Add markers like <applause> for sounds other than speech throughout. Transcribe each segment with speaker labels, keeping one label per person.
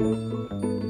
Speaker 1: Música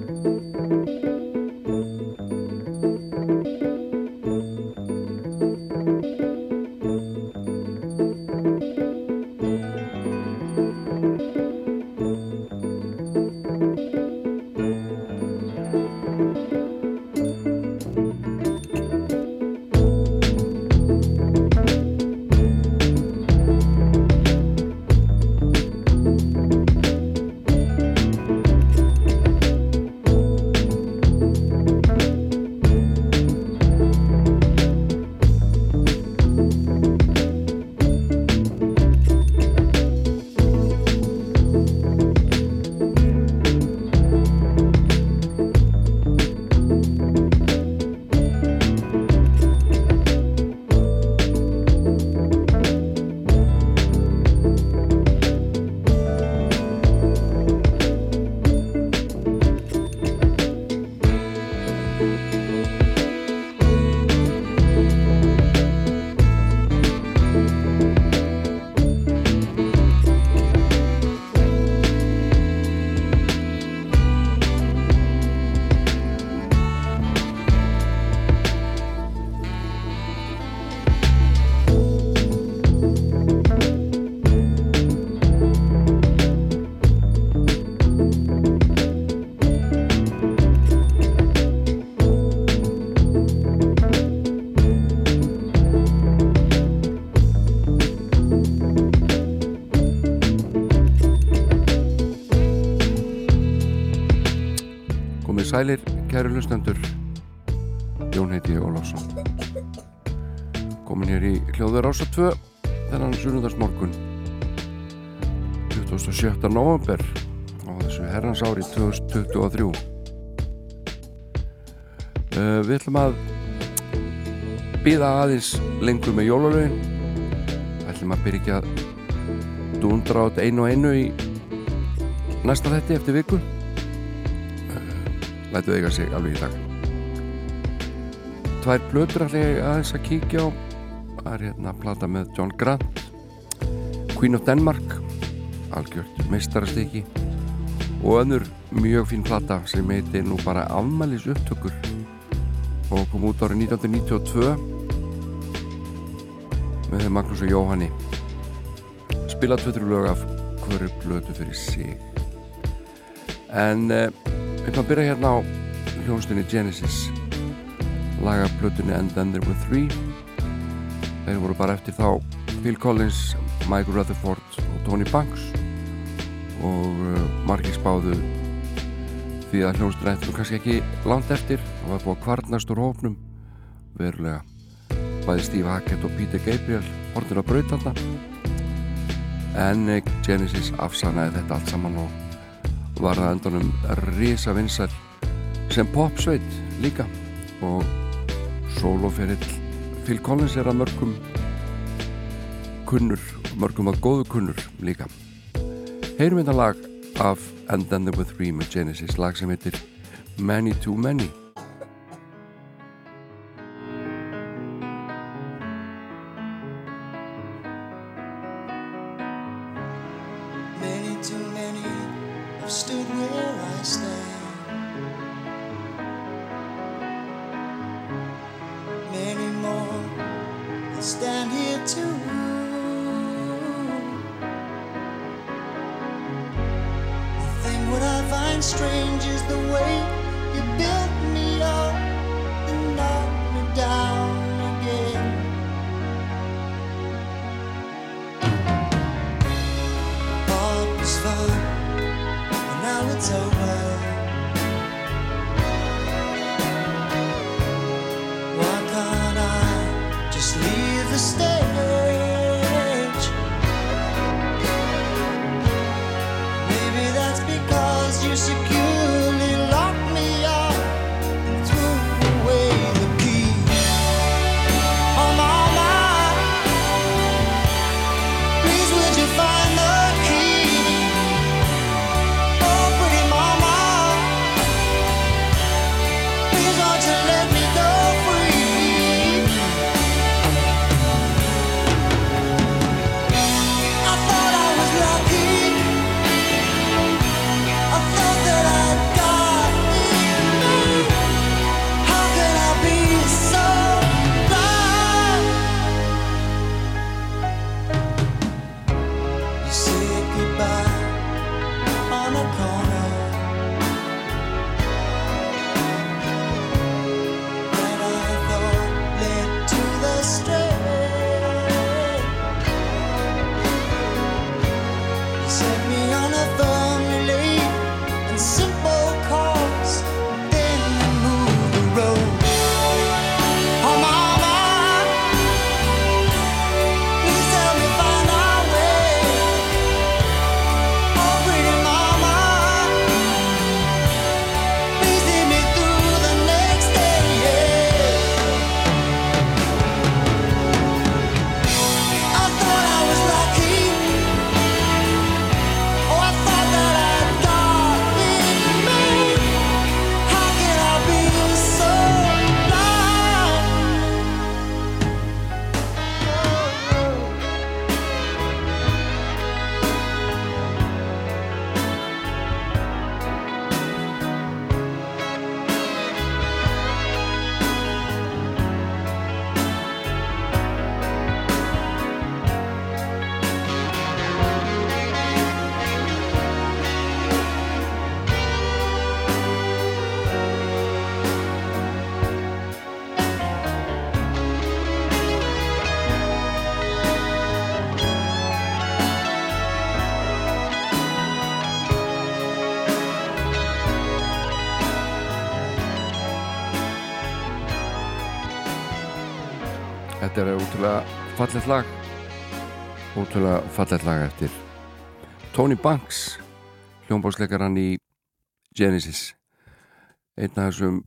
Speaker 1: kæru lustendur Jón heiti Ólásson Komin hér í hljóður ása 2 þennan sunnundarsmorgun 27. november á þessu herrans ári 2023 uh, Við ætlum að býða aðeins lengur með jólalögin. Við ætlum að byrja dundra át einu og einu í næsta þetti eftir viku lætu eiga sig alveg í dag. Tvær blöður allir aðeins að kíkja á. Það er hérna að plata með John Grant Queen of Denmark algjört meistarastiki og önnur mjög fín plata sem heiti nú bara afmælis upptökur og kom út árið 1992 með Magnús og Jóhanni. Spila tveitur lög af hverju blödu fyrir sig. En eh, Við ætlum að byrja hérna á hljónstunni Genesis. Laga blötunni End Ender With Three. Þeir voru bara eftir þá Phil Collins, Mike Rutherford og Tony Banks. Og uh, margir spáðu því að hljónstunni ættum kannski ekki langt eftir. Það var búið kvarnast úr hófnum verulega. Bæði Steve Hackett og Peter Gabriel hortin á brautanda en uh, Genesis afsanaði þetta allt saman og var það endunum risa vinsar sem popsveit líka. Og soloferill Phil Collins er að mörgum kunnur, mörgum að góðu kunnur líka. Heyrum þetta lag af End Ending With Three með Genesis lag sem heitir Many Too Many
Speaker 2: Þetta er útrúlega fallet lag. Útrúlega fallet lag eftir Tony Banks hljómbásleikaran í Genesis. Einn af þessum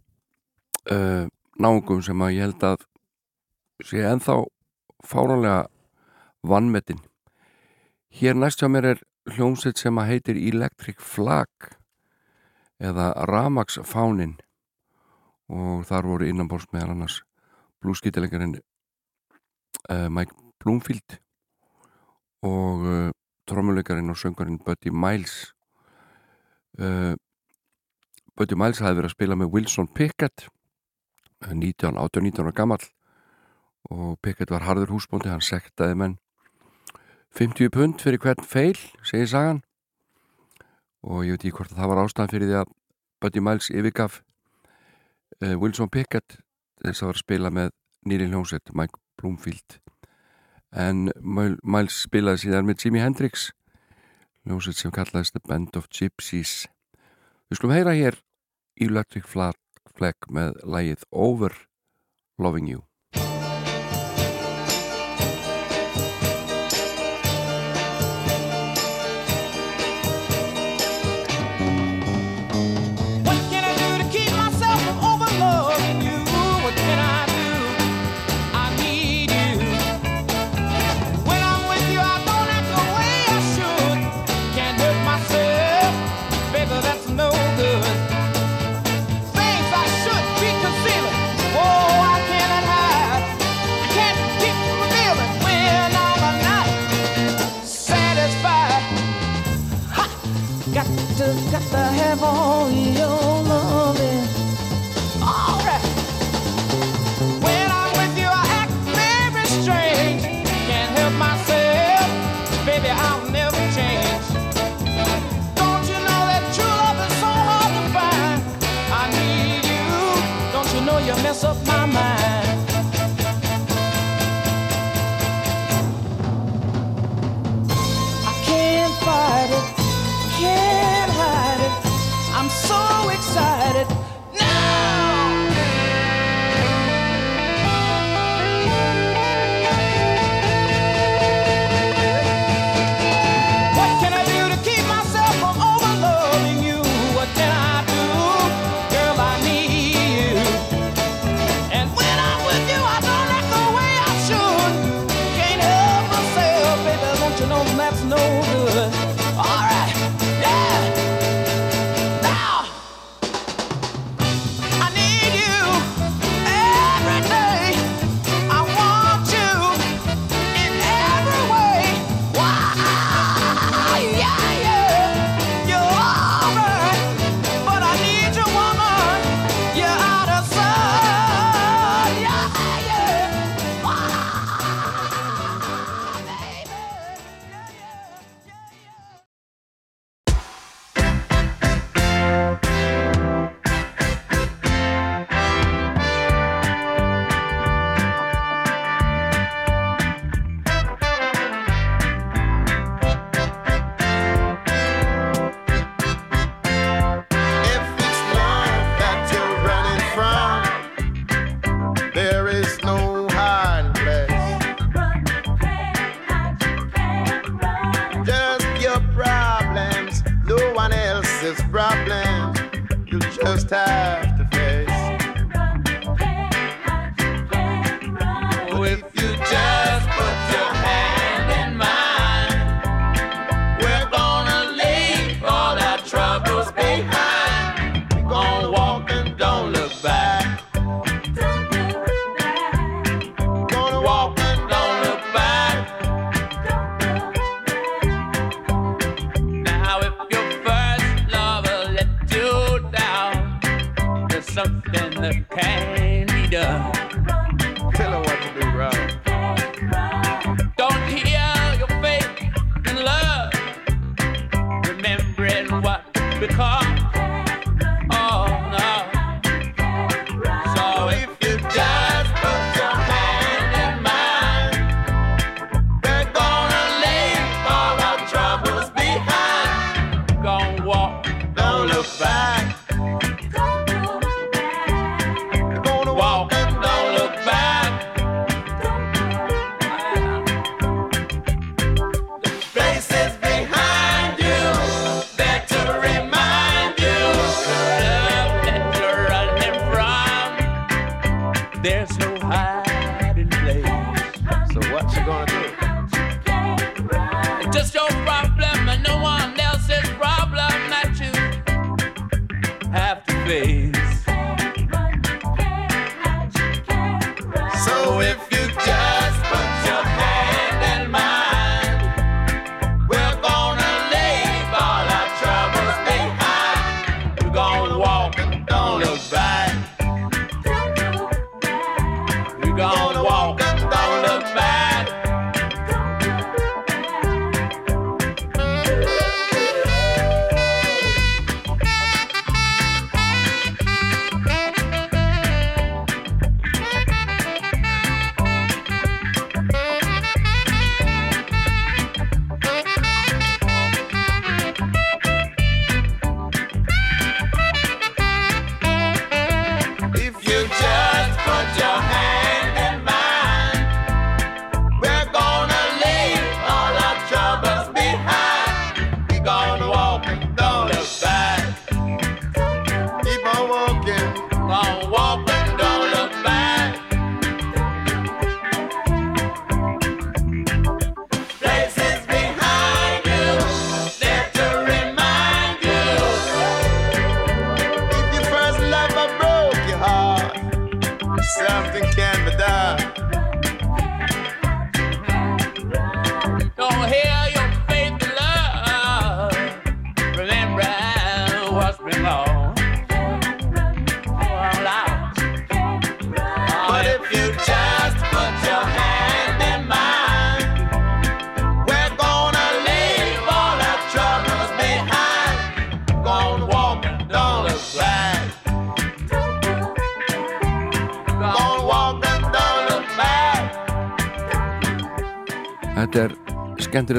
Speaker 2: uh, nángum sem að ég held að sé enþá fáránlega vannmetinn hér næst hjá mér er hljómsett sem að heitir Electric Flag eða Ramax Fánin og þar voru innanbors meðal annars blúskýtilegarinn uh, Mike Bloomfield og uh, trommuleikarinn og söngarinn Buddy Miles. Uh, Buddy Miles hafi verið að spila með Wilson Pickett 19, 18-19 ára gammal og Pickett var harður húsbóndi hann sektaði menn 50 pund fyrir hvern feil segir sagan. Og ég veit ekki hvort að það var ástæðan fyrir því að Buddy Miles yfirgaf Wilson Pickett þess að var að spila með nýri hljómsett Mike Bloomfield. En Miles spilaði síðan með Jimi Hendrix hljómsett sem kallaðist The Band of Gypsies. Við skulum heyra hér Electric Flag með lægið Over Loving You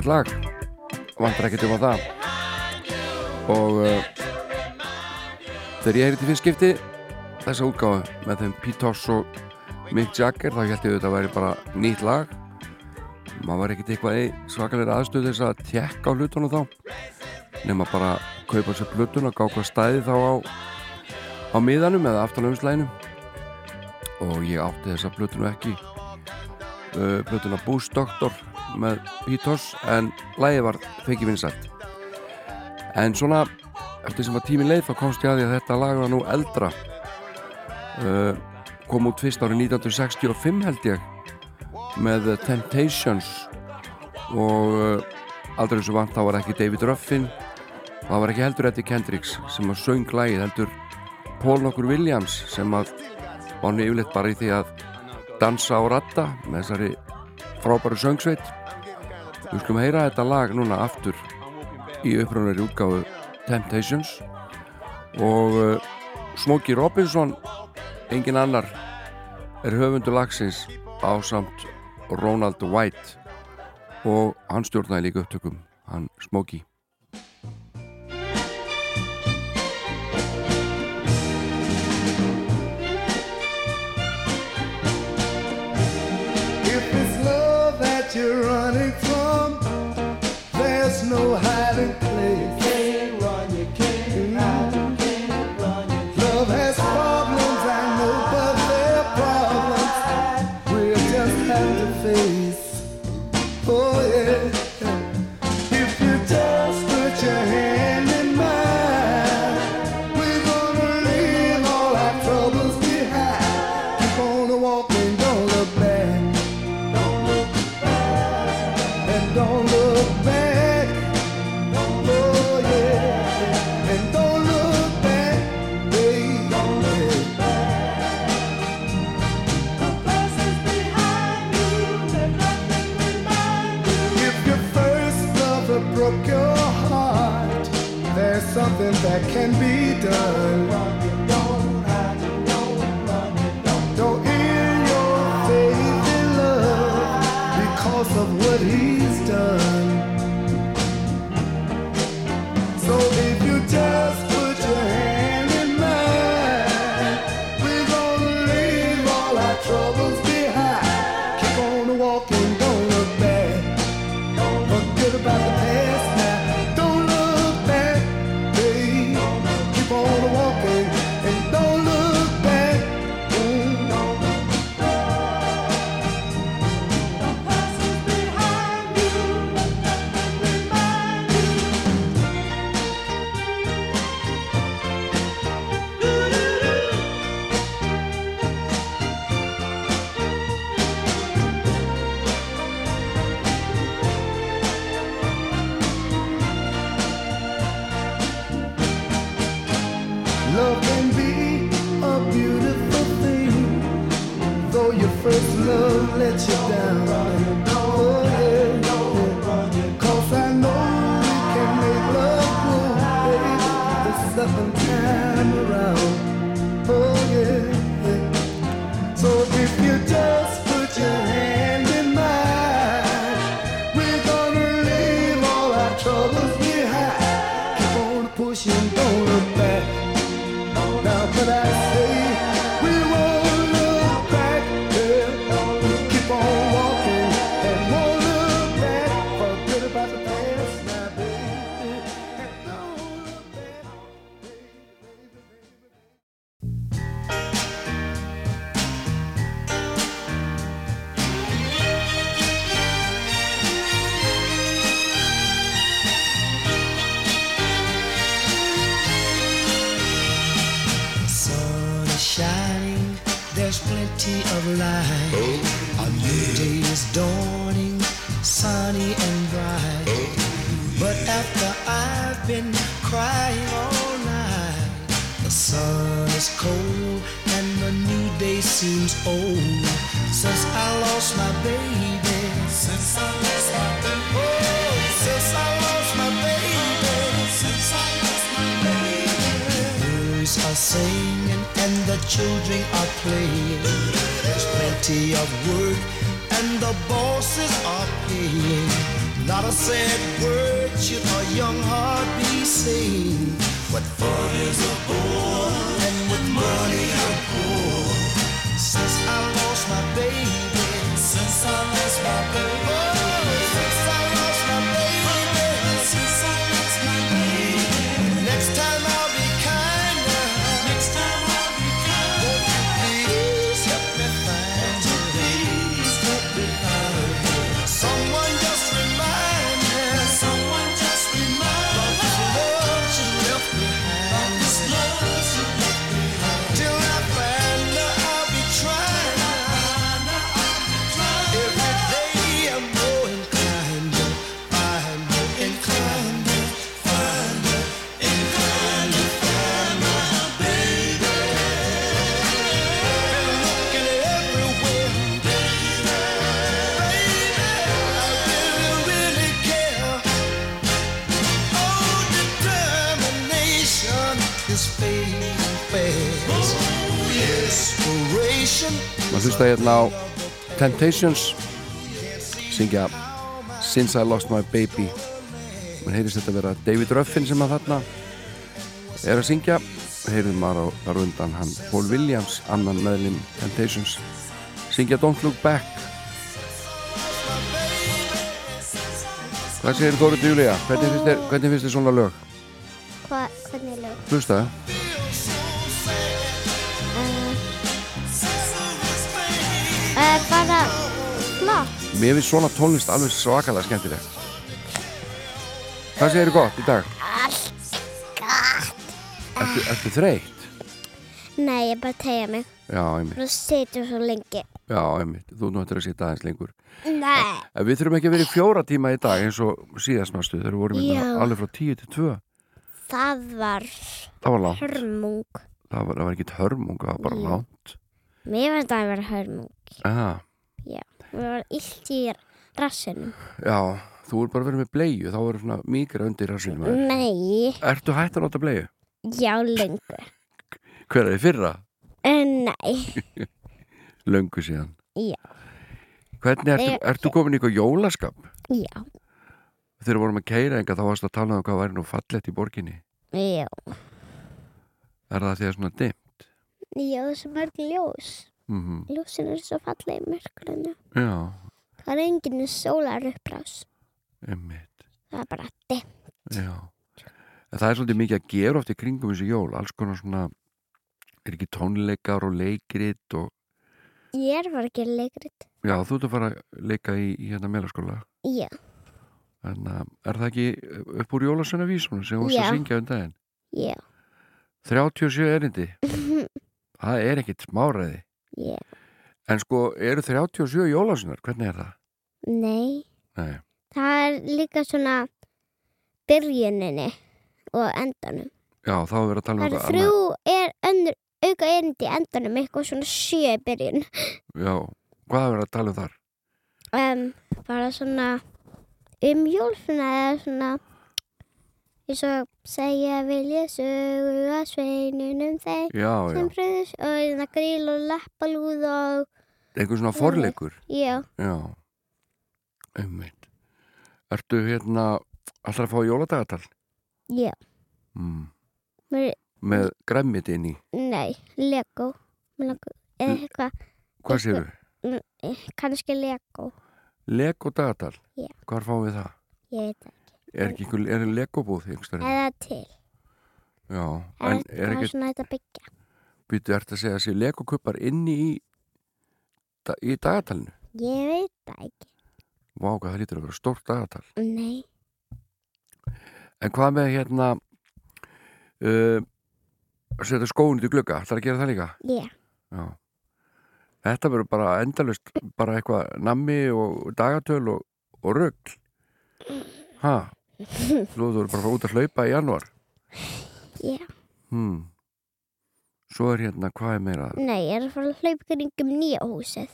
Speaker 1: skemmtilegt lag. Vantar ekkert um á það. Og uh, þegar ég heyrði til fyrst skipti þessa útgáðu með þeim Pete Toss og Mick Jagger þá held ég að þetta væri bara nýtt lag. Maður var ekkert eitthvað svakalega aðstöðu þess að tjekka á hlutunum þá nema bara kaupa sér blutun og gá hvað stæði þá á á miðanum eða aftalöfuslæginum og ég átti þessa blutunu ekki. Uh, blutuna Boost Doctor með Pítos en lægi var fekki vinsætt en svona eftir sem var tímin leið þá komst ég að því að þetta lag var nú eldra. Uh, kom út fyrst árið 1965 held ég með Temptations. Og uh, aldrei eins og vant þá var ekki David Ruffin það var ekki heldur Eddie Kendricks sem að söng lægið heldur Paul nokkur Williams sem að var nefnilegt bara í því að dansa á ratta með þessari frábæru söngsveit Við skulum heyra þetta lag núna aftur í uppröðunari útgáðu Temptations. Og uh, Smokey Robinson engin annar er höfundu lagsins á samt Ronald White. Og hann stjórnaði líka upptökum hann Smokey
Speaker 3: children are playing. There's plenty of work and the bosses are paying. Not a sad word should a young heart be saying. What fun is a bore and with money I'm poor. Since I lost my baby, since I
Speaker 1: Maður hlusta hérna á Temptations syngja Since I Lost My Baby maður heyrist þetta að vera David Ruffin sem að þarna er að syngja heyrðum maður á, þar undan hann Paul Williams, annan meðlum Temptations syngja Don't Look Back Hvað segir Þóri Júlía? Hvernig finnst þér, svona lög?
Speaker 4: Hva, hvernig lög?
Speaker 1: Hlustaðu
Speaker 4: Uh, bara flott.
Speaker 1: Mér finnst svona tónlist alveg svakalega skemmtileg Hvað segir þér gott í dag?
Speaker 4: Allt gott.
Speaker 1: Ertu, ertu þreytt?
Speaker 4: Nei, ég bara tegja mig.
Speaker 1: Já, einmitt,
Speaker 4: Þú situr svo lengi.
Speaker 1: já, einmitt Þú náttur að sitja aðeins lengur
Speaker 4: Nei.
Speaker 1: En við þurfum ekki að vera í fjóra tíma í dag eins og síðastmastu þegar við vorum
Speaker 4: Já.
Speaker 1: hérna alveg frá 10 til 2
Speaker 4: Það var
Speaker 1: Það var langt,
Speaker 4: hörmung.
Speaker 1: það var, það var ekkit hörmung það var bara
Speaker 4: Já.
Speaker 1: langt
Speaker 4: Mér finnst það að vera hörmung.
Speaker 1: Aha,
Speaker 4: Mér var illt í rassinum.
Speaker 1: Já, þú er bara verið með bleiu þá er svona mýgra undir rassinum.
Speaker 4: Nei.
Speaker 1: Ertu hætt að nota bleiu?
Speaker 4: Já, lengur. <laughs>
Speaker 1: Hver er þið fyrra?
Speaker 4: Nei. <laughs>
Speaker 1: Löngu síðan
Speaker 4: Já.
Speaker 1: Hvernig ertu, ertu komin í eitthvað jólaskap?
Speaker 4: Já.
Speaker 1: Þegar vorum að keira enga þá varst að tala um hvað væri nú fallett í borginni
Speaker 4: Já.
Speaker 1: Er það því að svona dimm?
Speaker 4: Já, þessu mörg ljós.
Speaker 1: Mm
Speaker 4: Ljósin er svo fallega í mörgrunni.
Speaker 1: Já,
Speaker 4: Það er enginn sólar upprás.
Speaker 1: einmitt
Speaker 4: Það er bara dimm.
Speaker 1: Já En það er svolítið mikið að gera oft í kringum þessi jól alls konar svona er ekki tónleikar og leikrit og
Speaker 4: Ég er bara ekki leikrit.
Speaker 1: já, þú ert að fara að leika í, í hérna meðlaskóla
Speaker 4: Já.
Speaker 1: en uh, er það ekki upp úr jólasönna vísunum sem þú
Speaker 4: Já.
Speaker 1: að syngja um daginn
Speaker 4: Já.
Speaker 1: 37 erindi <laughs> það er ekkit smáræði
Speaker 4: Já.
Speaker 1: en sko, eru 37 jólasönnar, hvernig er það?
Speaker 4: Nei.
Speaker 1: Nei,
Speaker 4: Það er líka svona byrjuninni og endanum.
Speaker 1: Já, þá er verið að tala um
Speaker 4: Það er þrjú er önnur auka erindi endanum eitthvað svona sjö byrjun
Speaker 1: Já, hvað er verið að tala um þar?
Speaker 4: um, bara svona um jól svona eða svona eins og segja vilja sögu að sveinunum þeir
Speaker 1: Já,
Speaker 4: sem bröðus og hérna gríl og leppalúð og
Speaker 1: einhver svona forleikur
Speaker 4: já,
Speaker 1: Já, einmitt Ertu hérna alltaf að fá jóladagatal?
Speaker 4: já
Speaker 1: Mm.
Speaker 4: Mér,
Speaker 1: Með græmmit inn í
Speaker 4: nei, Lego eða eitthvað
Speaker 1: Hvað séu?
Speaker 4: kannski Lego
Speaker 1: Lego dagatal?
Speaker 4: Já.
Speaker 1: Hvar fáum við það?
Speaker 4: ég veit það
Speaker 1: Er ekki einhver, er Lego búð einhverstaðar?
Speaker 4: eða til
Speaker 1: Já, en er ekki,
Speaker 4: svona þetta byggja
Speaker 1: býtu, ertu að segja að sé Lego kuppar inni í, í dagatalinu?
Speaker 4: ég veit það ekki
Speaker 1: Vá, hvað það lítur að vera stórt dagatal.
Speaker 4: nei,
Speaker 1: En hvað með hérna, uh, setja skóin út í glugga, ætlar að gera það líka?
Speaker 4: já,
Speaker 1: Já. Þetta verður bara endalust, bara eitthvað nammi og dagatöl og, og rögl. Ha? Nú þú eru bara út að hlaupa í januar.
Speaker 4: já
Speaker 1: Hmm. Svo er hérna, hvað er meira?
Speaker 4: nei, ég er að fara að hlaupa kringum nýja húsið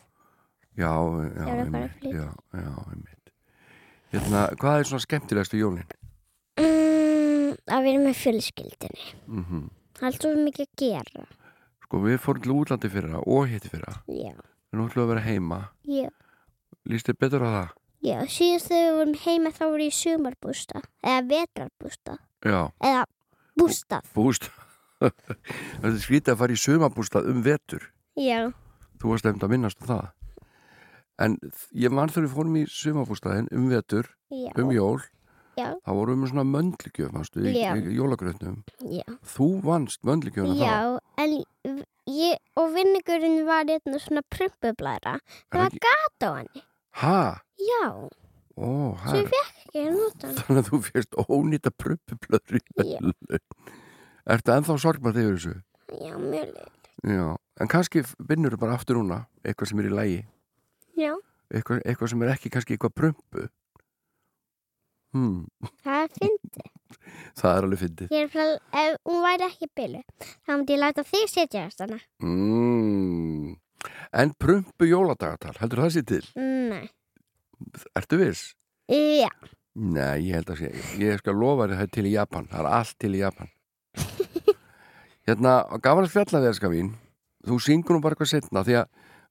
Speaker 1: Já, já, einmitt. Já, já, einmitt. Hérna, hvað er svona skemmtilegast við jólinn?
Speaker 4: mm, að vera með fjölskyldinni
Speaker 1: Mm
Speaker 4: er alltaf mikið að gera
Speaker 1: Sko, við fórum til útlandi fyrir það og hitti fyrir það.
Speaker 4: já,
Speaker 1: Við erum ætlum að vera heima.
Speaker 4: já
Speaker 1: Lýst þér betur á það?
Speaker 4: Já, síðast þegar við vorum heima þá voru í sumarbústa eða vetrarbústa
Speaker 1: Já,
Speaker 4: eða bústað.
Speaker 1: búst. <laughs> Það er skrítið að fara í sumabústað um vetur.
Speaker 4: Já,
Speaker 1: Þú varst eftir að minnast um það. En ég mann við fórum í sumabústaðin um vetur,
Speaker 4: já,
Speaker 1: um jól,
Speaker 4: já,
Speaker 1: þá vorum við með svona möndligjöf, manstu, í, í jólagröðnum.
Speaker 4: já.
Speaker 1: Þú vannst möndligjöfuna þá.
Speaker 4: Já, en ég og vinningurinn var hérna svona prumpublæra. Það var gat á henni.
Speaker 1: Ha?
Speaker 4: Já,
Speaker 1: Ó,
Speaker 4: svo ég
Speaker 1: hæ.
Speaker 4: fekk ekki að nota hann.
Speaker 1: Þannig að þú férst ónýta pruppublöður í
Speaker 4: Já.
Speaker 1: velun. Ertu ennþá sorgmað yfir þessu?
Speaker 4: Já, mjög leið.
Speaker 1: Já. En kannski vinnur þú bara aftur núna, eitthvað sem er í lægi.
Speaker 4: Já,
Speaker 1: Eitthvað, eitthvað sem er ekki kannski eitthvað prumpu. Hmm,
Speaker 4: það er fyndi. <laughs>
Speaker 1: það er alveg fyndið.
Speaker 4: Ég er frá, ef hún væri ekki bilu, þá myndi ég láta þig setja þess.
Speaker 1: En prumpu jóladagatal, heldur það sér til?
Speaker 4: Nei.
Speaker 1: Ertu viss?
Speaker 4: Já,
Speaker 1: Nei, ég held að sé. Ég skal lofa þér að það til í Japan. Það er allt til í Japan. <laughs> hérna, gaman að fjalla þér, skafín. Þú syngur nú bara eitthvað setna því að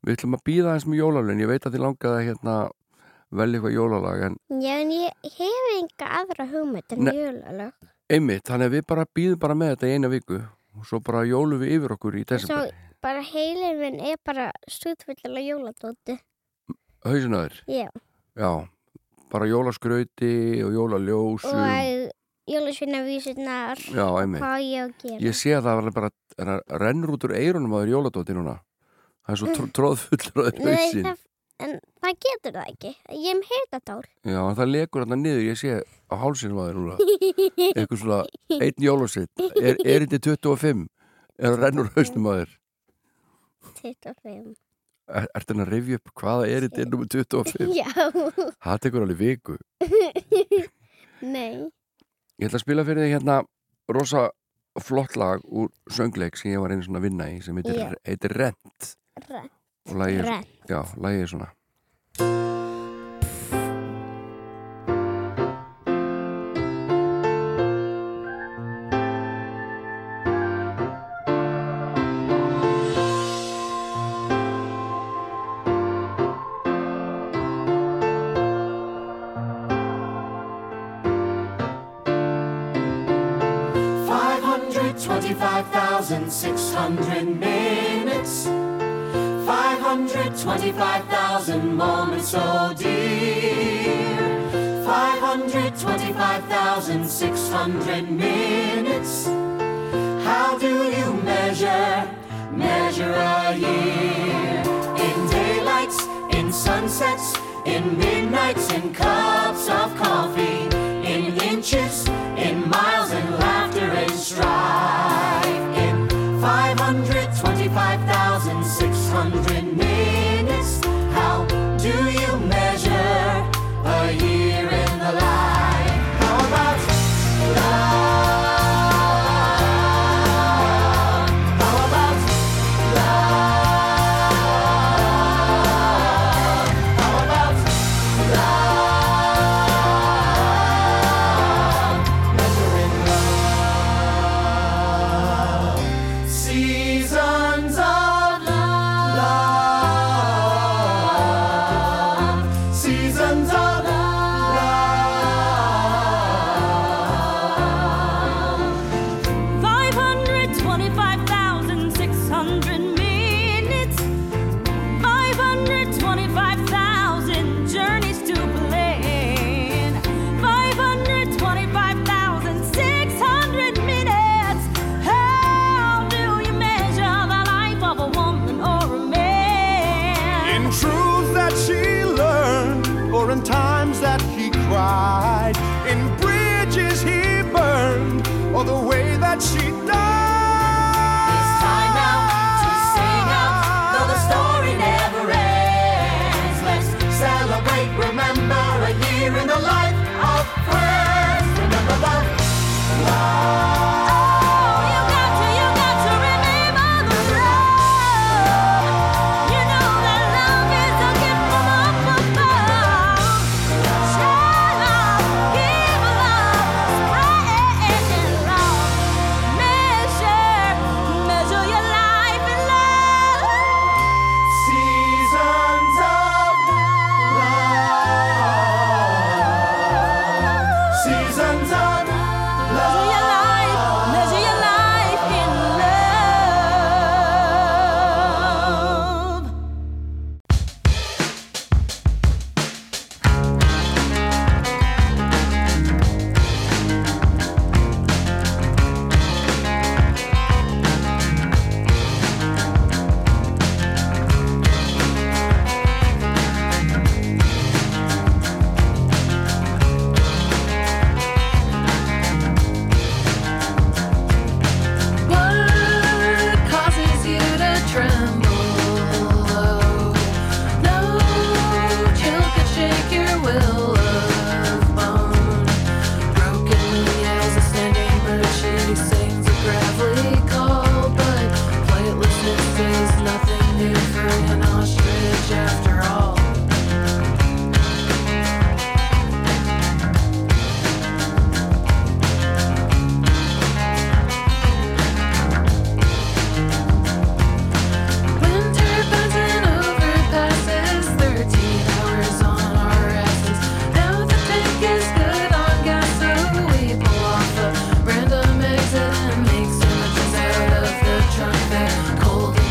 Speaker 1: við ætlum að býða eins með jólalun. Ég veit að þið langaði að hérna, velja eitthvað jólalag en
Speaker 4: já, en ég hef enga aðra hugmynd en
Speaker 1: Nei.
Speaker 4: jólalög.
Speaker 1: einmitt, þannig að við bara býðum bara með þetta í eina viku og svo bara jólum við yfir okkur í
Speaker 4: Svo
Speaker 1: desember.
Speaker 4: Bara heilin minn er bara stúdfullilega jóladóti.
Speaker 1: Hauðsinaður,
Speaker 4: Já,
Speaker 1: já. Bara jólaskrauti og jólaljósum.
Speaker 4: og jólasvinnavísurnar,
Speaker 1: Já, einmitt.
Speaker 4: hvað ég á að gera.
Speaker 1: Ég sé að það var bara það rennur út úr eirunum að það er jóladóti núna. Það er svo tr tróðfullur á
Speaker 4: Mm. Nei,
Speaker 1: hausinn.
Speaker 4: það, en það getur það ekki. Ég er með heyrnatál.
Speaker 1: Já, en það lekur þarna niður, ég sé á hálsinum að þér núna. Eitthvað svona, einn jólasitt. Er, er <laughs> þetta 25? Er það rennur hausnum að þér?
Speaker 4: 25.
Speaker 1: Er, ertu hann að rifja upp hvaða er þetta er nummer 25?
Speaker 4: Já, <laughs>
Speaker 1: Það tekur alveg viku. <laughs>
Speaker 4: nei.
Speaker 1: Ég ætla að spila fyrir þig hérna rosa flott lag úr söngleik sem ég var einu svona að vinna í sem heitir, heitir Rent
Speaker 4: Rent.
Speaker 1: og lagið er svona
Speaker 5: 1,600 minutes, 525,000 moments, oh dear. 525,600 minutes. How do you measure, measure a year? In daylights, in sunsets, in midnights, in cups of coffee, in inches, in miles, in laughter, in
Speaker 6: strife.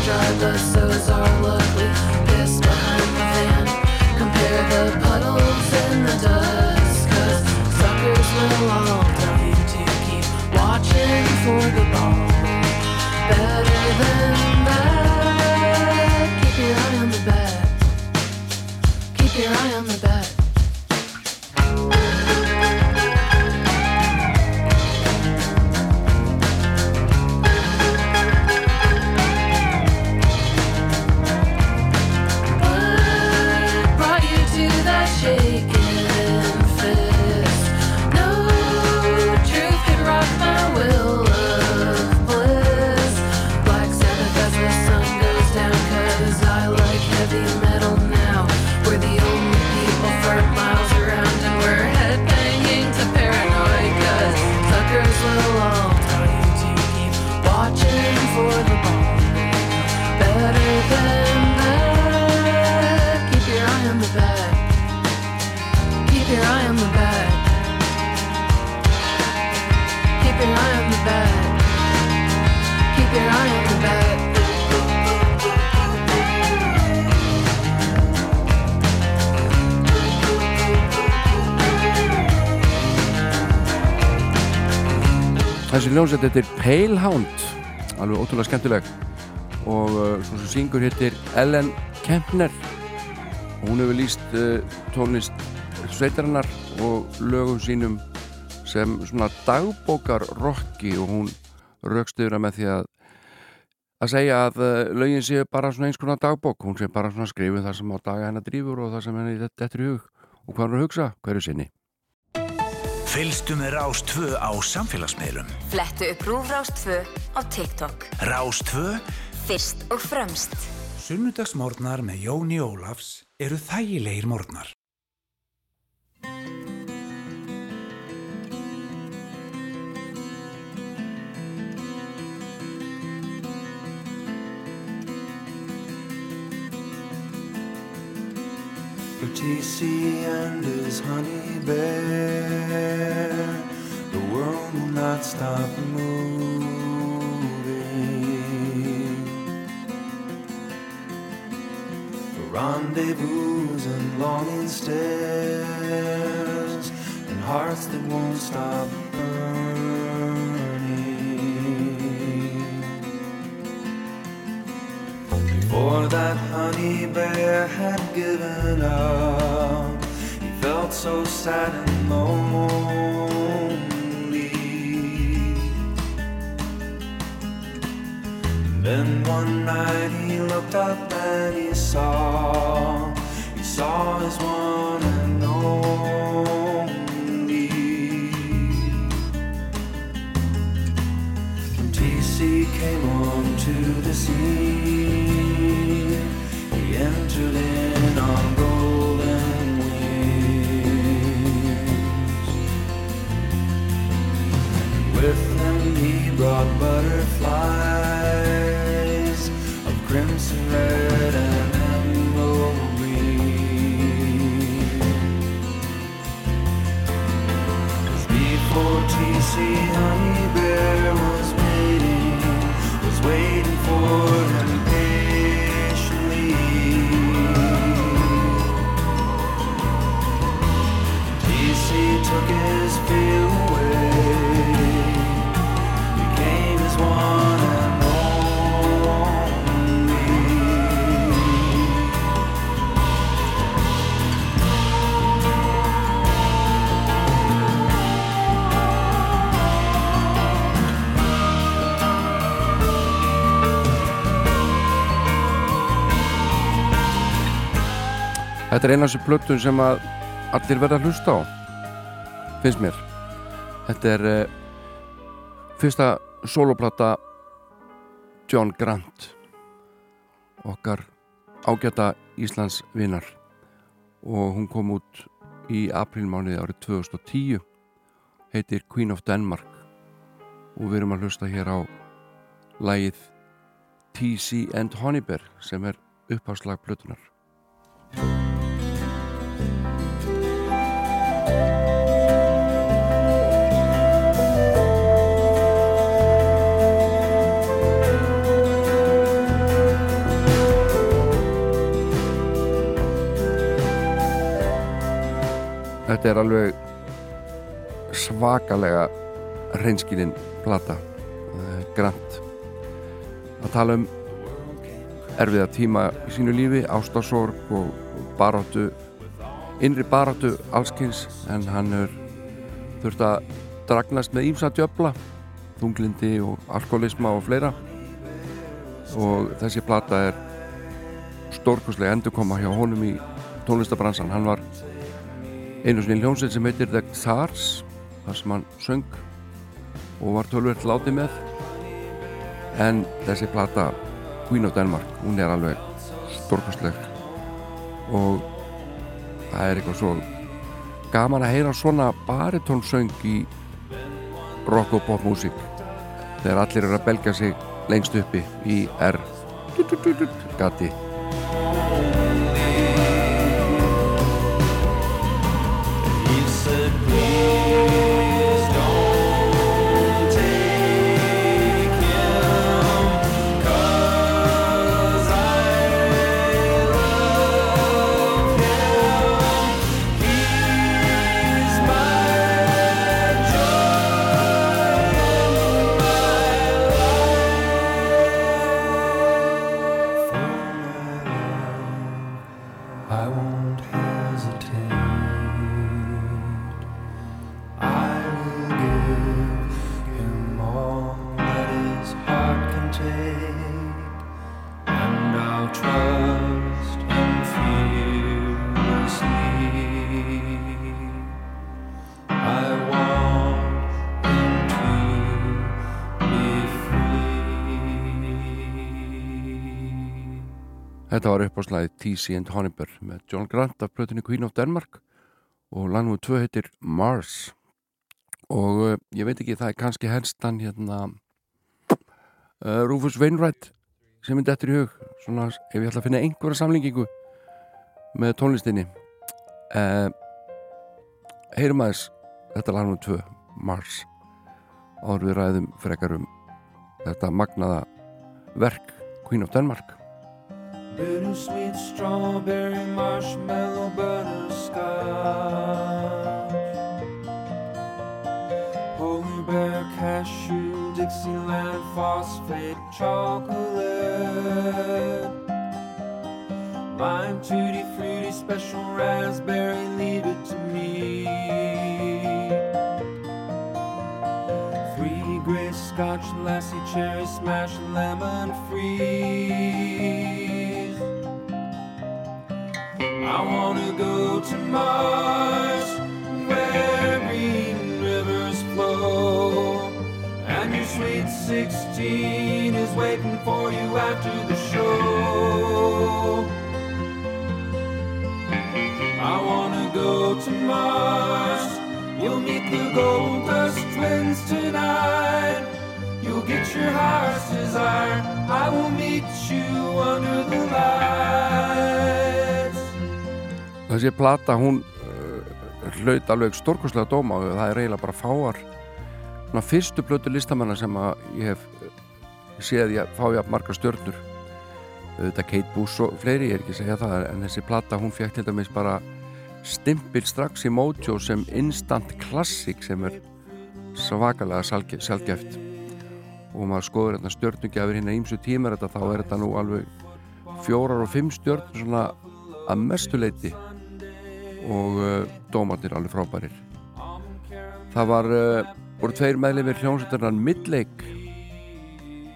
Speaker 6: Cold and dry, but so's our. We piss behind the van, compare the puddles the dust. 'Cause suckers will all to keep watching for
Speaker 1: Þessi ljónsett þetta er Pale Hound alveg ótrúlega skemmtileg. Og uh, svo sem syngur hittir Ellen Kempner. Og hún hefur líst uh, tónlist sveitarinnar og lögum sínum sem svona dagbókar rocki og hún raukst yfir að með því að að segja að uh, lögin séu bara svona eins konar dagbók. Hún sé bara svona skrifið það sem á daga hennar drífur og það sem henni þetta er hug. Og hvað er að hugsa? Hverju sinni
Speaker 7: Fylgstu með Rás 2 á samfélagsmiðlum.
Speaker 8: Flettu upp Rúfrás 2 á TikTok.
Speaker 7: Rás 2
Speaker 8: Fyrst og fremst.
Speaker 9: Sunnudagsmórnar með Jóni Ólafs eru þægilegir mórnar.
Speaker 10: for TC and his honey bear. The world will not stop moving. For rendezvous and longing stares, and hearts that won't stop burning. Before that honey bear had given up, he felt so sad and lonely. Then one night he looked up and he saw, he saw his one brought
Speaker 1: Þetta er eina af þessu plötun sem að allir verða að hlusta á finnst mér. Þetta er uh, fyrsta soloplata John Grant okkar ágæta Íslands vinnar og hún kom út í aprilmániði árið 2010 heitir Queen of Denmark. Og við erum að hlusta hér á lagið T.C. and Honeybear sem er uppháslag plötunar Þetta er alveg svakalega reynskilinn plata. Eh, Grant að tala um erfiða tíma í sínu lífi ástasorg og baráttu innri baráttu allskins en hann er þurft að dragnast með ímsa djöfla þunglindi og alkoholisma og fleira. Og þessi plata er stórkoslega endurkoma hjá honum í tónlistabransan hann var einu sinni hljómsveit sem heitir The Thars þar sem hann söng og var tölvert látið með. En þessi plata Queen of Denmark, hún er alveg stórkostleg. Og það er eitthvað svo gaman að heyra svona baritónsöng í rock og pop músík þegar allir eru að belga sig lengst uppi í R. Gati Þetta var uppáslæðið T.C. and Honeybear með John Grant af plötunni Queen of Denmark og langnúið tvö heitir Mars. Og uh, ég veit ekki, það er kannski helstan hérna uh, Rufus Wainwright sem myndi eftir í hug. Svona ef ég ætla að finna einhverja samlingingu með tónlistinni. Uh, heyrum aðeins þetta langnúið tvö Mars. Áður við ræðum frekar um þetta magnaða verk Queen of Denmark
Speaker 10: bittersweet strawberry marshmallow butterscotch. Polar bear cashew Dixieland phosphate chocolate. Lime tutti fruity special raspberry leave it to me. Three great scotch lassie cherry smash lemon freeze. I wanna go to Mars where green rivers flow and your sweet 16 is waiting for you after the show. I wanna go to Mars. You'll meet the Gold Dust Twins tonight. You'll get your heart's desire. I will meet you under the lights.
Speaker 1: Þessi plata, hún uh, hlaut alveg stórkostlega dóma og það er eiginlega bara fáar svona fyrstu blötu listamanna sem að ég hef uh, séð ég fá ég margar stjörnur. Auðvitað Kate Bush og fleiri, ég er ekki að segja það en þessi plata, hún fekk til dæmis bara stimpil strax í Mojo sem instant classic sem er svakalega sjálfgeft og maður skoður þetta stjörnugjafir hérna ímsu tímar þetta þá er þetta nú alveg fjórar og fimm stjörnur svona að mestuleiti og uh, dómarnir alveg frábærir. Það var uh, voru tveir meðlifir hljómsveitarnar Midlake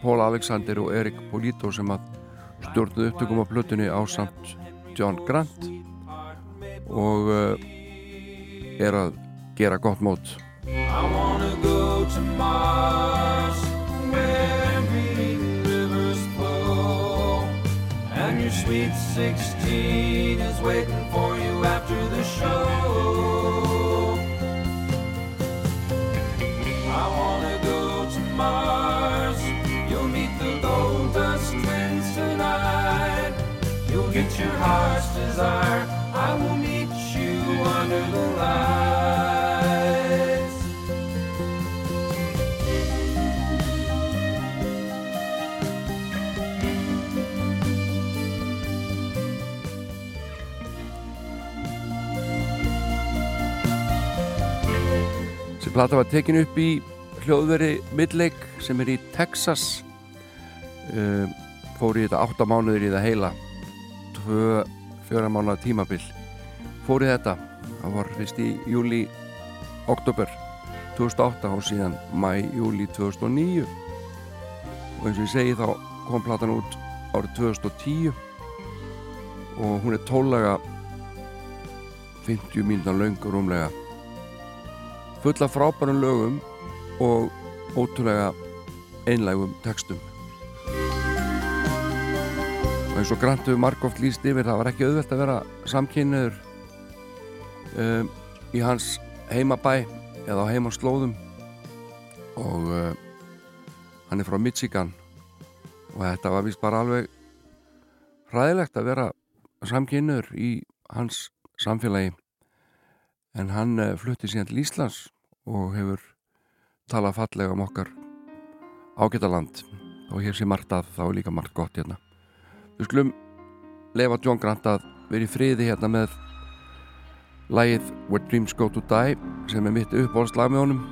Speaker 1: Paul Alexander og Erik Polito sem að stjórnuðu upptökum á plötunni á samt John Grant og uh, er að gera gott mót.
Speaker 10: I wanna go to Mars where sweet 16 is waiting for you after the show. I wanna go to Mars. You'll meet the Gold Dust Twins tonight. You'll get your heart's desire.
Speaker 1: Þessi plata var tekin upp í hljóðveri Midlake sem er í Texas. Uh, fór í þetta 8 mánuður í það heila. 2 fjöra mánuða tímabil fór í þetta. Það var fyrst í júli oktober 2008 og síðan mæ júli 2009 og eins og ég segi þá kom platan út árið 2010 og hún er tólaga 50 mínútan löng og rúmlega fulla frábærum lögum og ótrúlega einlægum textum. Og eins og Grant hefur margóft líst yfir það var ekki auðvelt að vera samkynniður um, í hans heimabæ eða á heimaslóðum. Og uh, hann er frá Michigan og þetta var vist bara alveg hræðilegt að vera samkynniður í hans samfélagi en hann uh, flutti síðan til Íslands og hefur talað fallega um okkar ágætaland og hér sé margt að þá er líka margt gott hérna. Við skulum lefa John Grant að vera í friði hérna með lagið Where Dreams Go To Die sem er mitt uppbólslag með honum.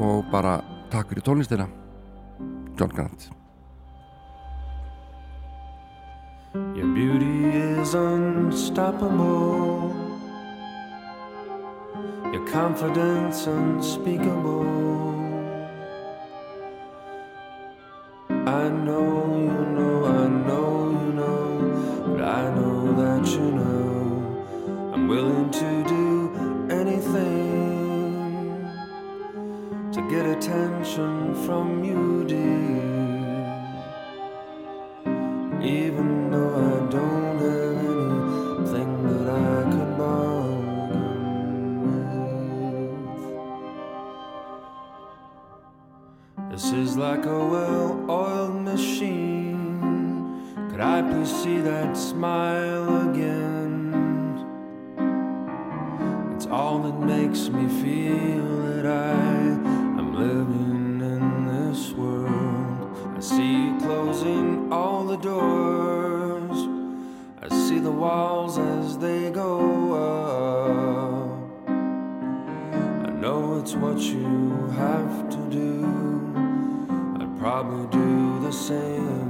Speaker 1: Og bara takk fyrir tónlistina John Grant.
Speaker 10: Your beauty is unstoppable. Your confidence unspeakable. I know you know, I know you know, but I know that you know. I'm willing to do anything to get attention from you, dear. Even like a well-oiled machine. Could I please see that smile again? It's all that makes me feel that I am living in this world. I see you closing all the doors. I see the walls as they go up. I know it's what you have to do probably do the same.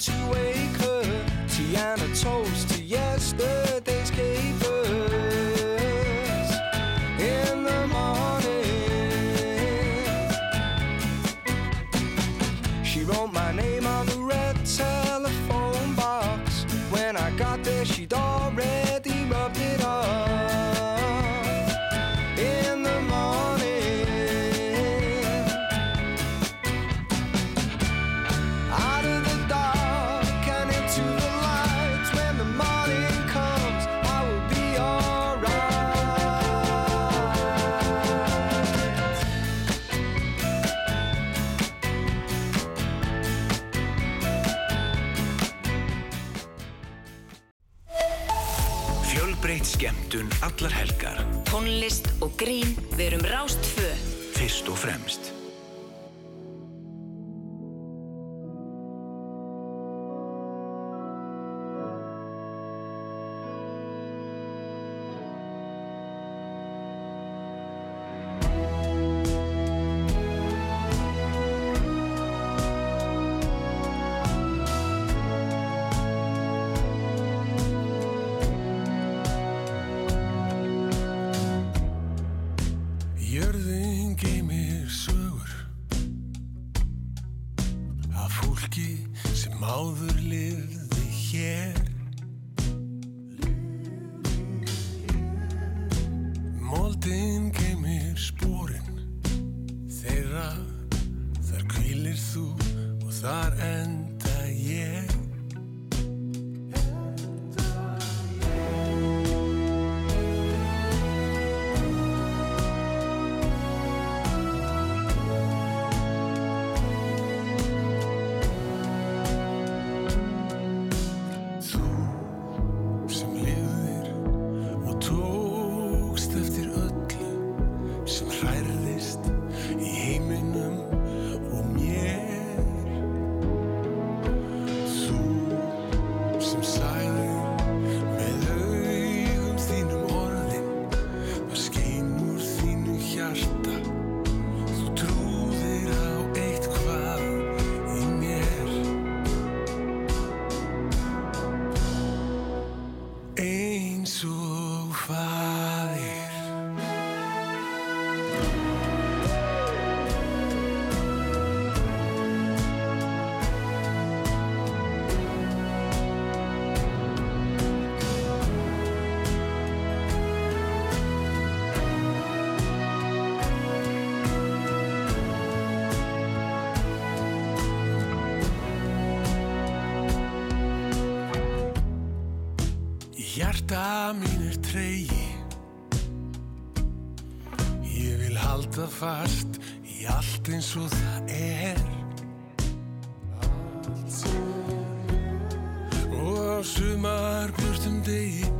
Speaker 11: to
Speaker 8: tónlist og grín, við erum Rástfö.
Speaker 7: Fyrst og fremst.
Speaker 12: Hjarta mín er treyji Ég vil halda fast í allt eins og það er. Og á sumar björnum degi.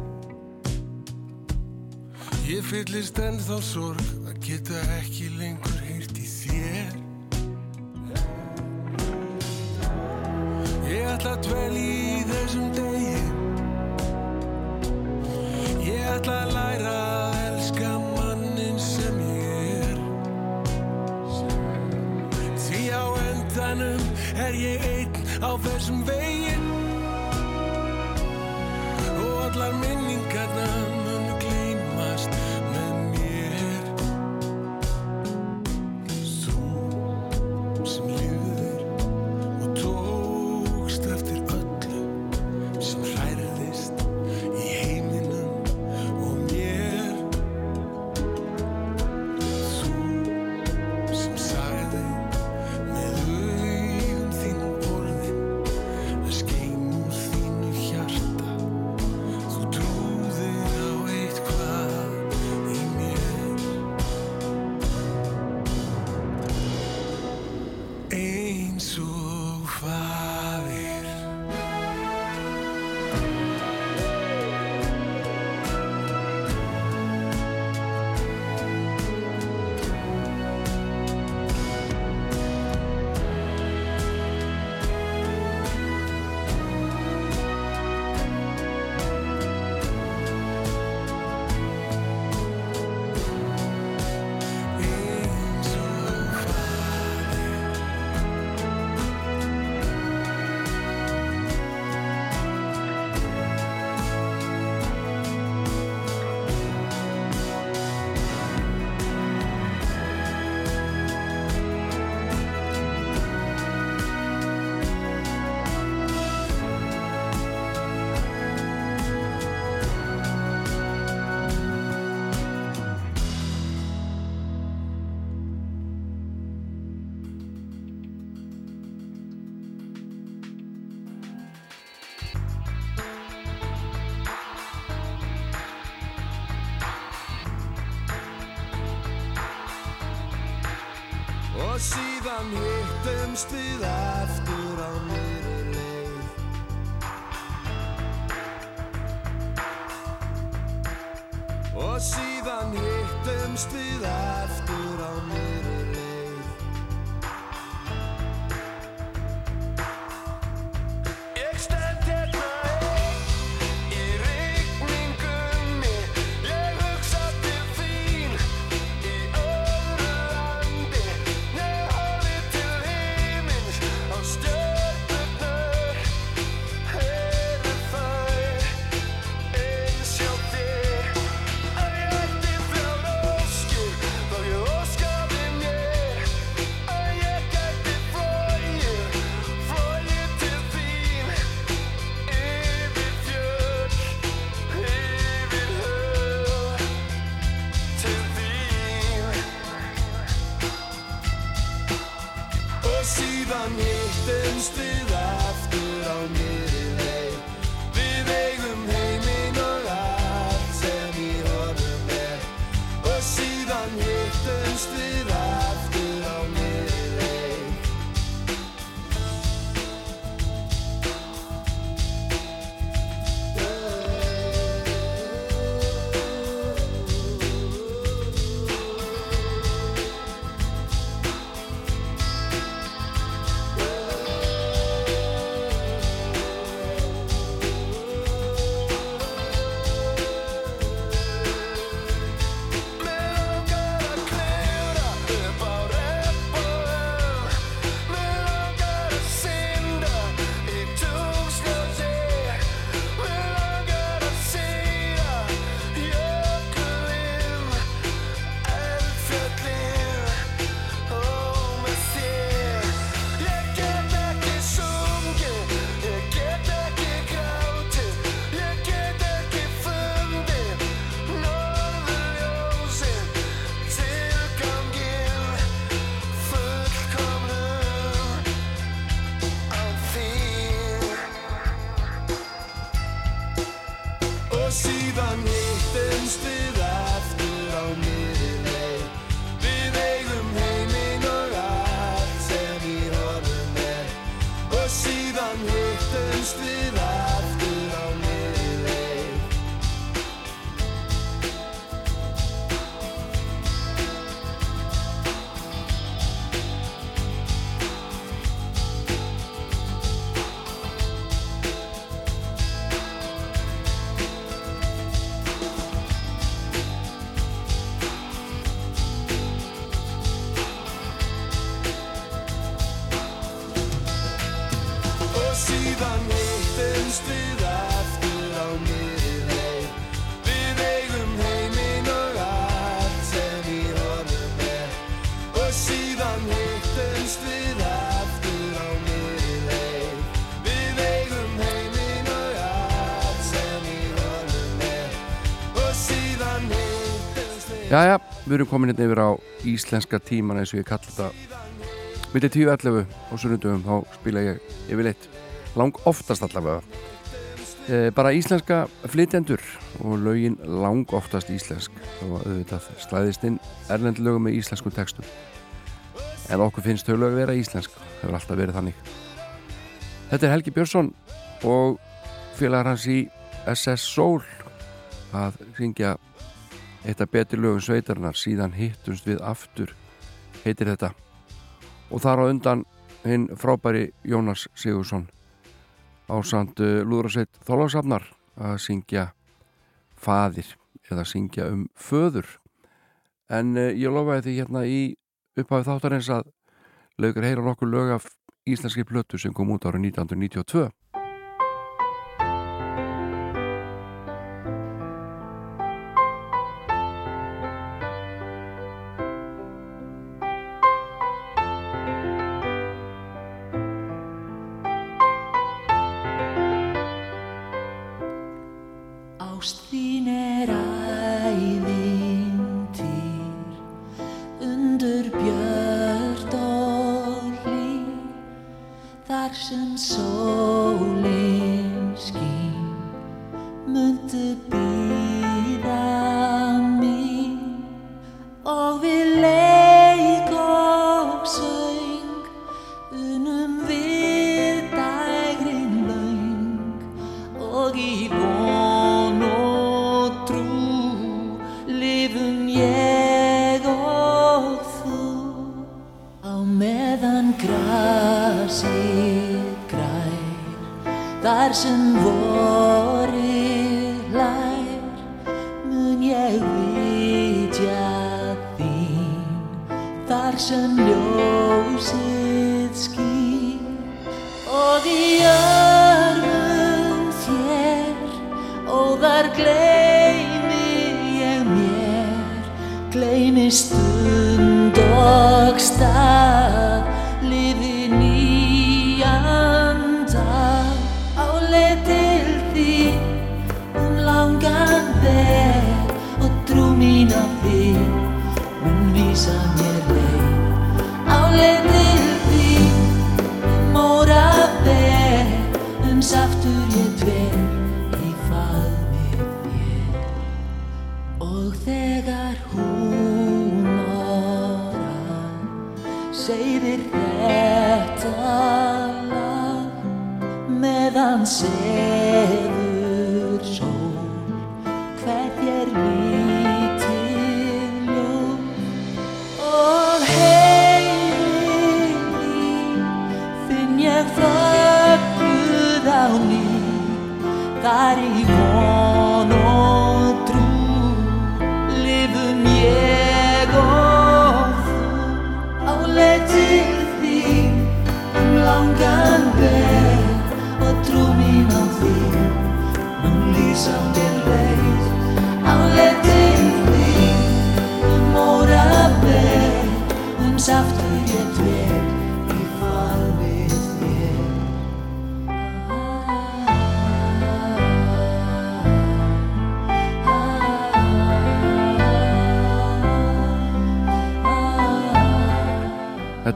Speaker 12: Ég fyllist ennþá sorg að geta ekki lengur
Speaker 11: hittumst við aftur
Speaker 1: Jæja, við erum komin hérna yfir á íslenska tíman eins og ég kalli þetta. Millir 10.11 á sunnudöfum þá spila ég yfirleitt lang oftast allavega. E, bara íslenska flytjendur og lögin lang oftast íslensk. Og auðvitað slæðist inn erlend lögum með íslenskum textum. En okkur finnst þau lög vera íslensk. Hefur alltaf verið þannig. Þetta er Helgi Björnsson og félagar hans í SS Soul að syngja eitt af betri lögum sveitarinnar síðan hittumst við aftur heitir þetta. Og þar á undan hinn frábæri Jónas Sigursson á sand Lúðrasveit Þólagsafnar að syngja faðir eða syngja um föður. En uh, ég lofaði því hérna í upphafið þáttarins að lögur heyra nokkur lög af íslenski plötu sem kom út árið 1992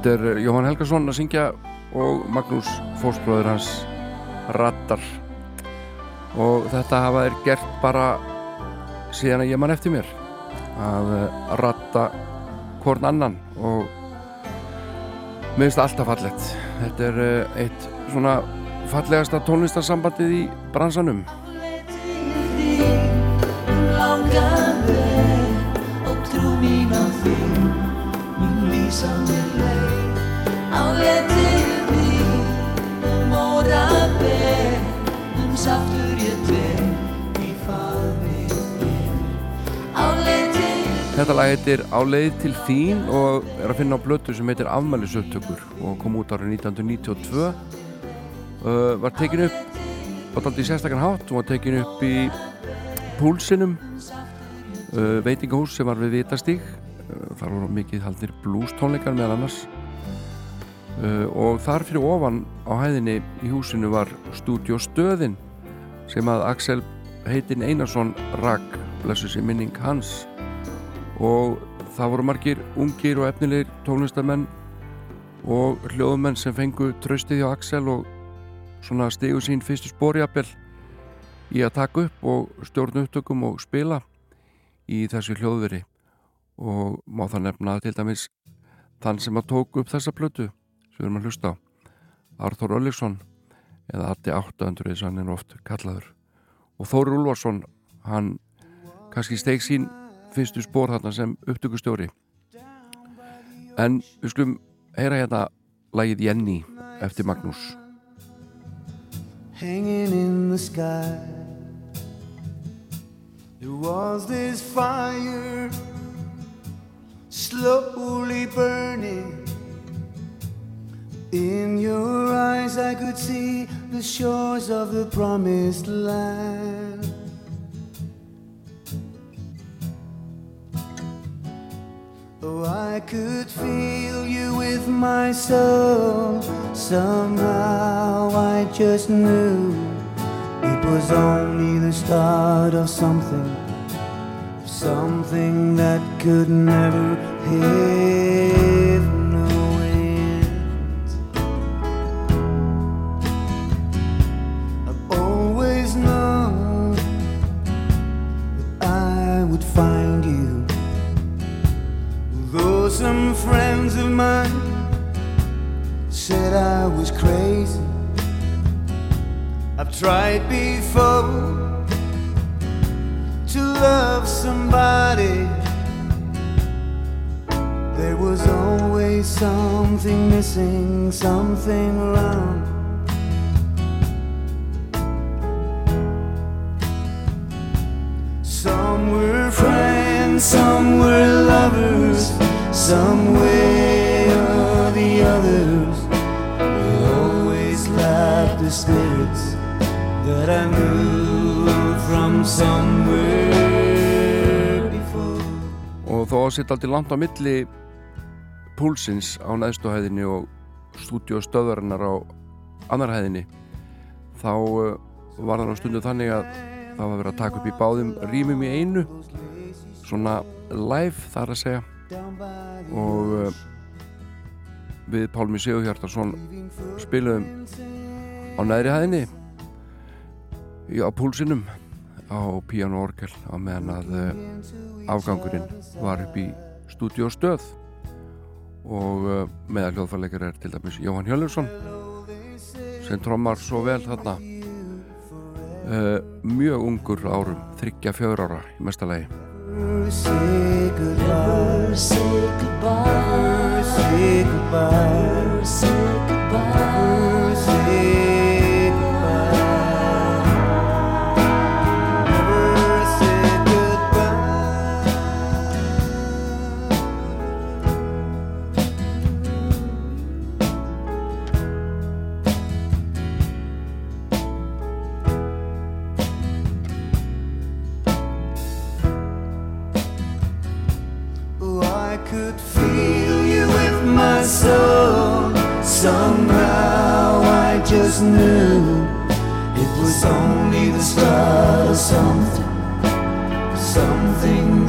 Speaker 13: Þetta
Speaker 1: er eh, Jóhann Helgason að syngja og Magnús fósbróður hans rattar og þetta hafa þeir gert bara síðan að ég man eftir mér að eh, ratta hvorn annan. Og það alltaf fallegt. Þetta er eh, eitt svona fallegasta tónlistarsambandið í bransanum.
Speaker 13: Langan veg og trú mín á þig mun lýsa mér leið
Speaker 1: Þetta lag heitir Á leið til þín og er að finna á blötu sem heitir Afmælisaupptökur og kom út árið 1992 uh, var tekin upp á daldi sérstakann hátt og var tekin upp í púlsinum uh, veitingahús sem var við Vitastíg. Uh, þar voru mikið haldir blues tónleikar meðal annars og þar fyrir ofan á hæðinni í húsinu var Studio Stöðin sem að Axel heitin Einarsson rak blessu sér minning hans. Og það voru margir ungir og efnilegir tónlistamenn og hljóðumenn sem fengu tröstið hjá Axel og svona stigu sín fyrstu spórjapel í að taka upp og stjórn upptökum og spila í þessu hljóðveri. Og má það nefna til dæmis þann sem að tóku upp þessa plötu sem við erum að hlusta á Arþór Ölliksson eða Atti 800 eins og hann er oft kallaður og Þóri Úlfarsson hann kannski steig sín fyrstu spór þarna sem upptökustjóri en við skulum heyra hérna lagið Jenny eftir Magnús
Speaker 14: hanging in the sky. There was this fire slowly burning. In your eyes, I could see the shores of the promised land. Oh, I could feel you with my soul. Somehow I just knew it was only the start of something, something that could never have friends of mine said I was crazy. I've tried before to love somebody. There was always something missing, something wrong.
Speaker 10: Some were friends, some were lovers. Some way or the others. We always laughed the spirits that I knew from somewhere before.
Speaker 1: og þó að sitta aldrei langt á milli púlsins á neðstuhæðinni og stúdíostöðvarinnar á annar hæðinni þá uh, var það á stundu þannig að það var verið að taka upp í báðum rýmum í einu svona live þar að segja og uh, við Pálmi Sigurhjartarsson spiluðum á neðri hæðinni á púlsinum á piano orgel á meðan að uh, afgangurinn var upp í stúdíostöð. Og uh, meðal hljóðfærleikar er til dæmis Jóhann Hjörlursson sem trommar svo vel þarna mjög ungur árum þryggja fjör ára í mestalagi
Speaker 10: Say goodbye, say goodbye, say goodbye, say goodbye, say goodbye. Just knew it was only the start of something, something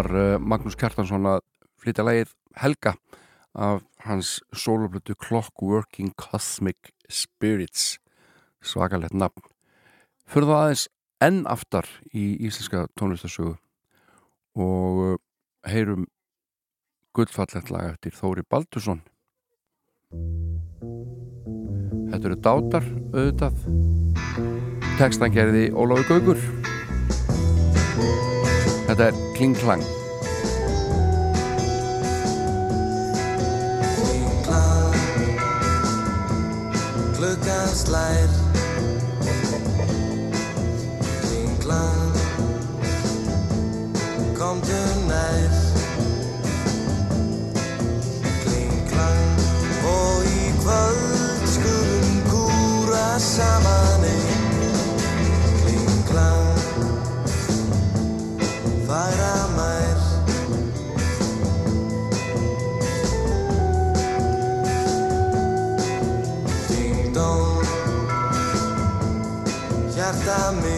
Speaker 1: var eh, Magnús Kjartansson að flytja lægið Helga af hans soloplötu Clockworking Cosmic Spirits. Svakalett nafn. Fyrir það aðeins enn aftar í íslenska tónlistasögu og eh, heyrum gullfallett laga eftir Þóri Baldursson. Þetta eru dátar auðvitað. Textan gerði Óláfi Gaugur Þetta er Kling Klang.
Speaker 15: Kling Klang Klukkans lær Kling Klang. Komdu nær? Kling Klang. Og í kvöld skulum kúra saman.
Speaker 1: Déjame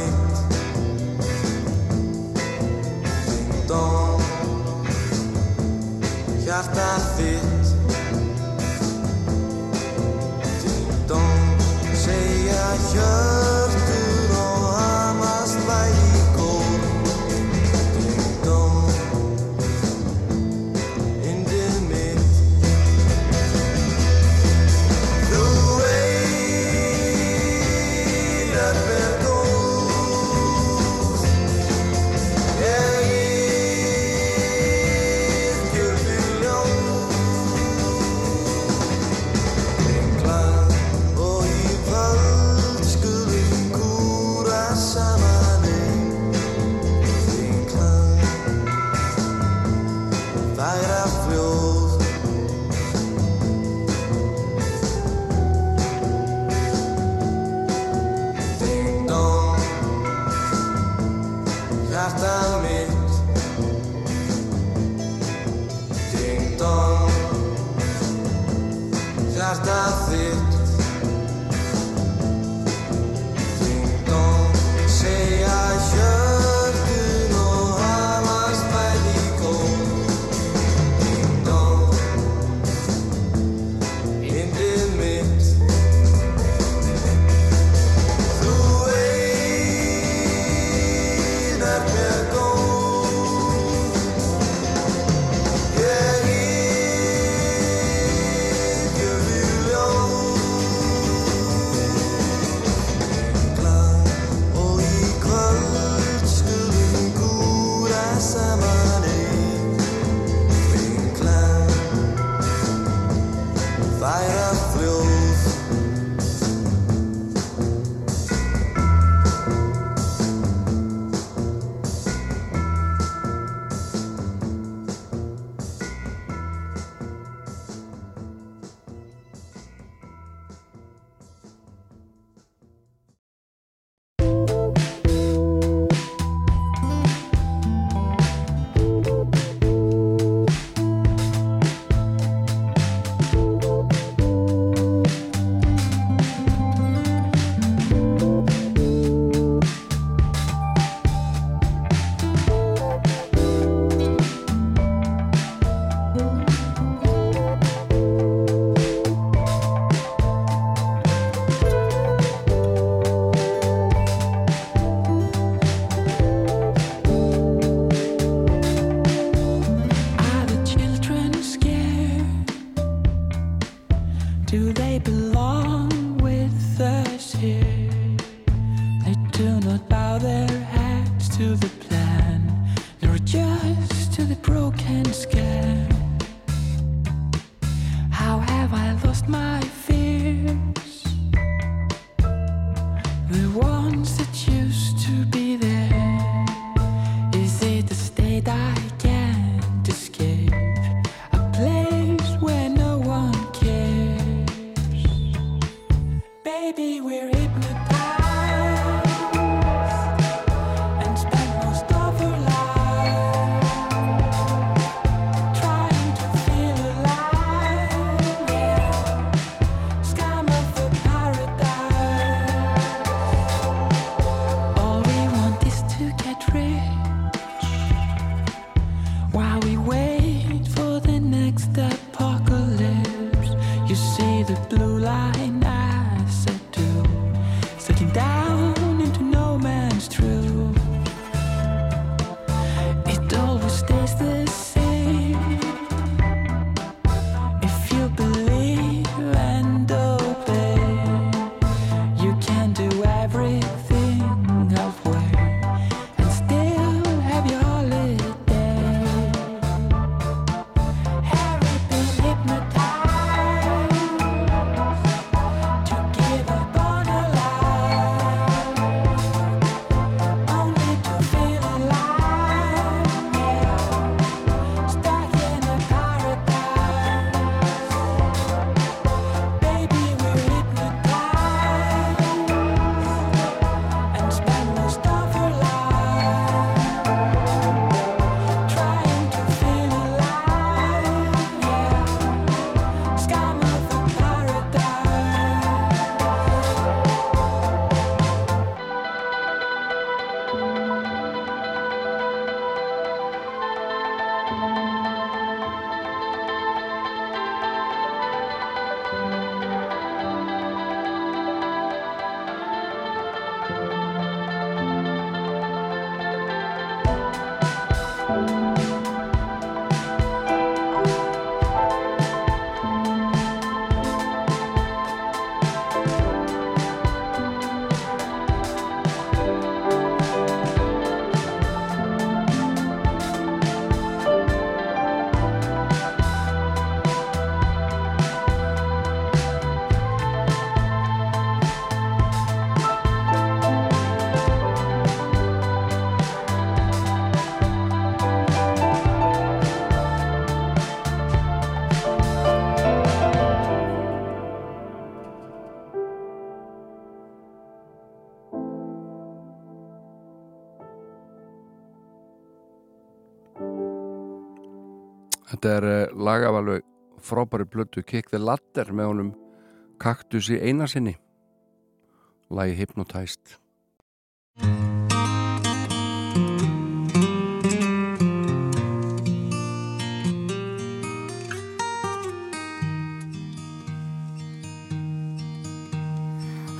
Speaker 1: lag af alveg frábæri blötu Kick the Ladder með honum Kaktus í eina sinni. Lagi Hypnotized.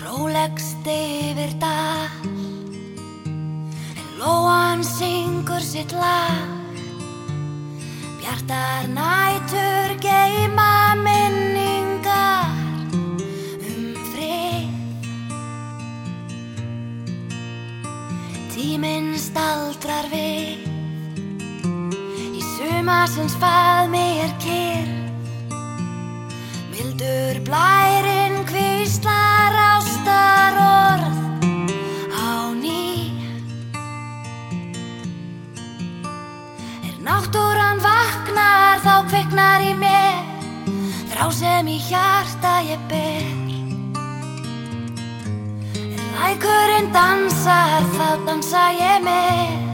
Speaker 16: Rólegst yfir dal En lóan syngur sitt lag Bjartar nætur geima minningar um frið. Tíminn staldrar við. Í sumarsins faðmi er kyrr. Mildur blærin kvíslar vaknar þá kviknar í mér. Þrá sem í hjarta ég ber. Er lækurinn dansar þá dansa ég með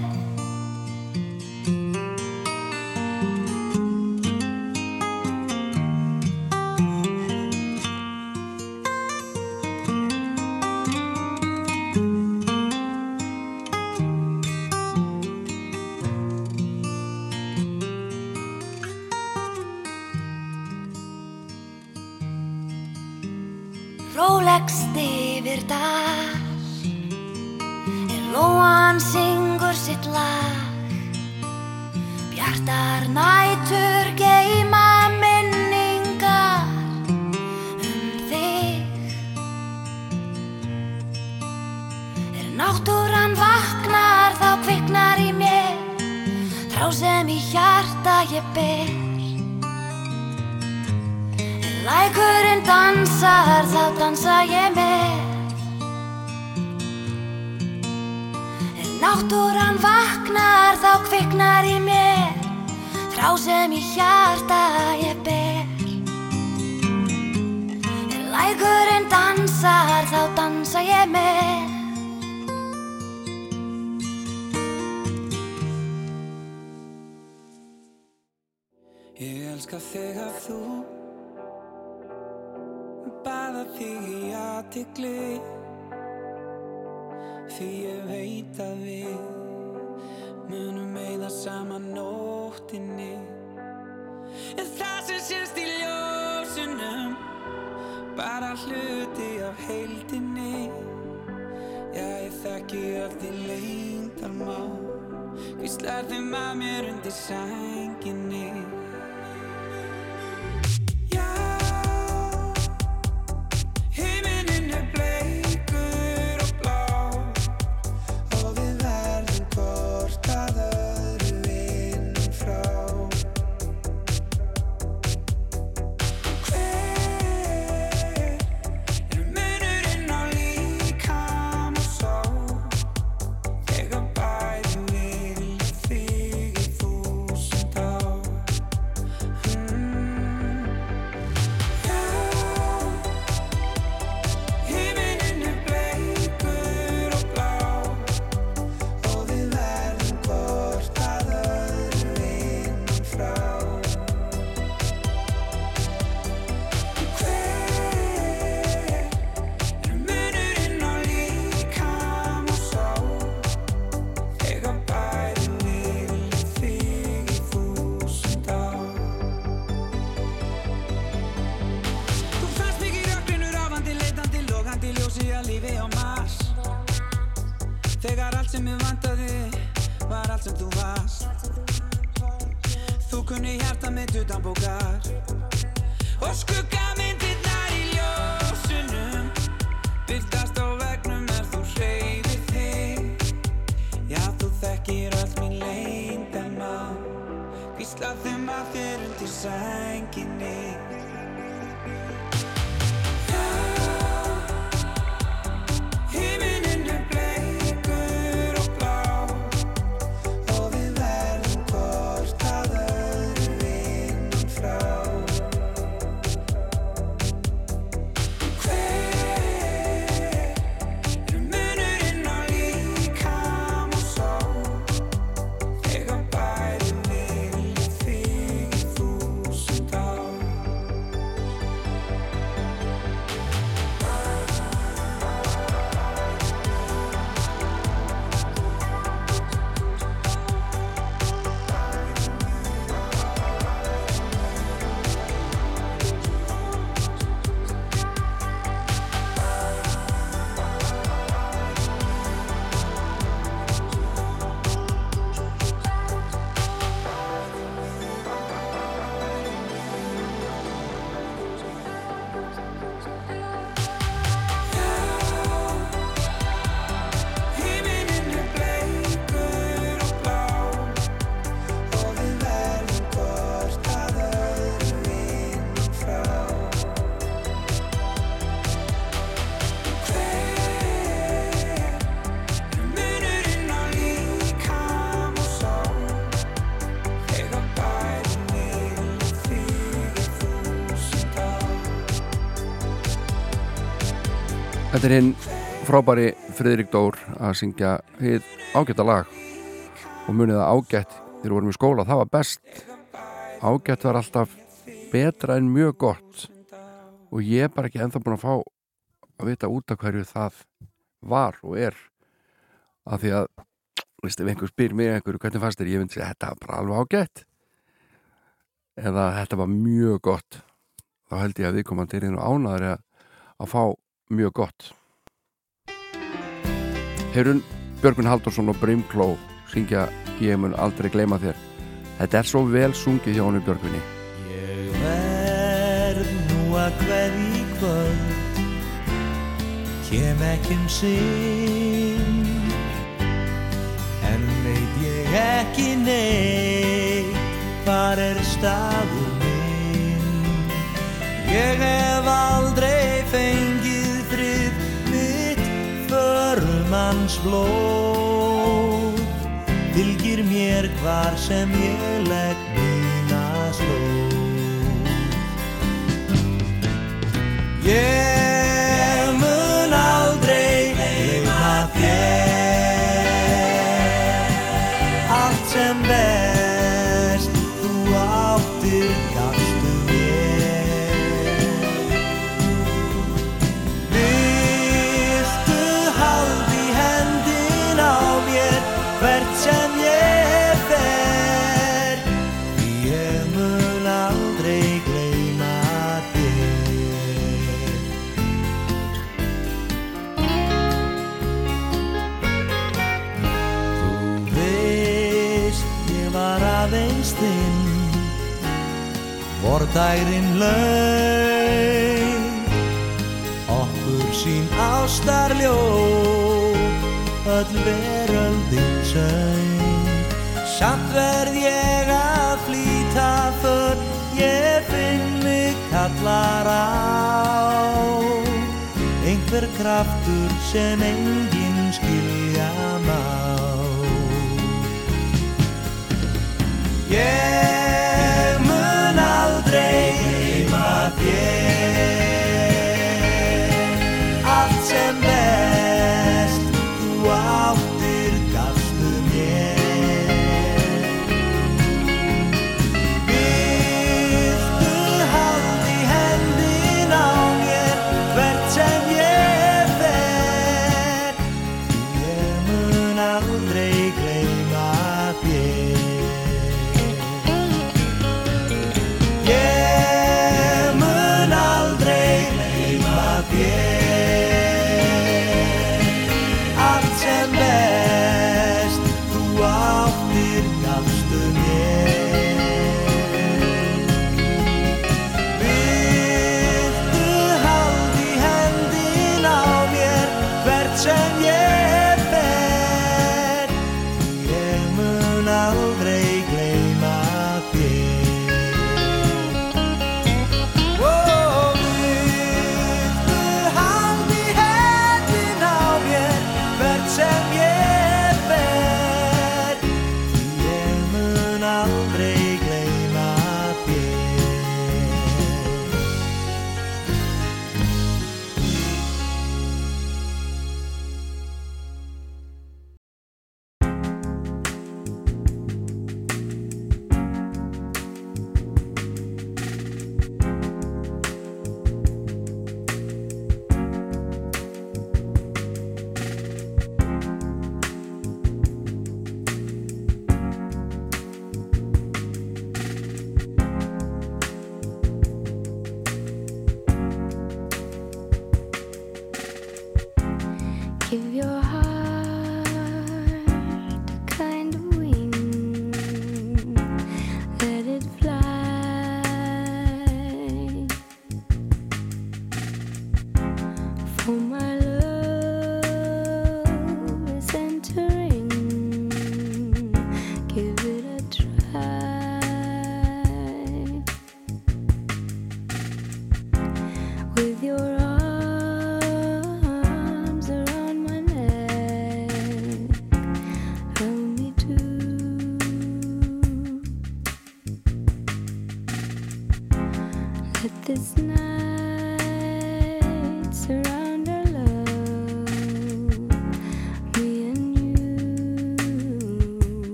Speaker 16: dansa ég með Ég
Speaker 17: elska þig að þú Baða þig í aðtikli Því ég veit að við Munum meða saman nóttinni. En það sem sést í ljósunum Bara hluti af heildinni. Já, ég þekki allt í leyndamá Hvíslar þeim að mér undir sænginni
Speaker 1: Þetta er hinn frábæri Friðrik Dór að syngja hið ágætta lag. Og munið að ágætt þegar vorum í skóla, það var best. Ágætt var alltaf betra en mjög gott. Og ég er bara ekki ennþá búin að fá að vita út af hverju það var og er. Af því að veist, ef einhver spyr mig einhverju hvernig fannst þér, ég myndi segja þetta var bara alveg ágætt. Eða þetta var mjög gott. Þá held ég að við komum til einu ánæður að, að fá mjög gott. Heyrun Björgvin Haldursson og Brimkló syngja Ég mun aldrei gleyma þér. Þetta er svo vel sungið hjá honum Björgvinni
Speaker 11: Ég verð nú að hverði í kvöld. Kem ekki um sinn. En veit ég ekki neitt Hvar er staður minn? Ég hef aldrei Förumanns blóð. Fylgir mér hvar sem ég legg mína slóð Ég Vordærin laun Okkur sín ástarljó Öll veröldin söng Samt verð ég að flýta för Ég finn mig kallar á. Einhver kraftur sem enginn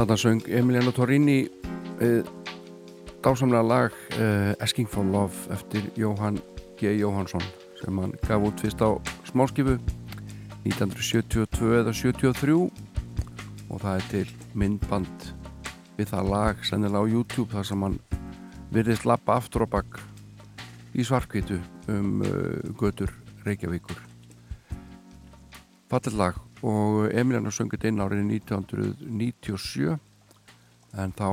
Speaker 1: Þarna söng Emiliano Torrini uh, dásamlega lag uh, Asking for Love eftir Jóhann G. Jóhannsson sem hann gaf út fyrst á smáskifu 1972 eða 73 og það er til myndband við það lag sennilega á YouTube þar sem hann virðist lappa aftur og bakk í svarkvitu um uh, götur Reykjavíkur. Fallet lag og Emiliano söngið inn árið 1997 en þá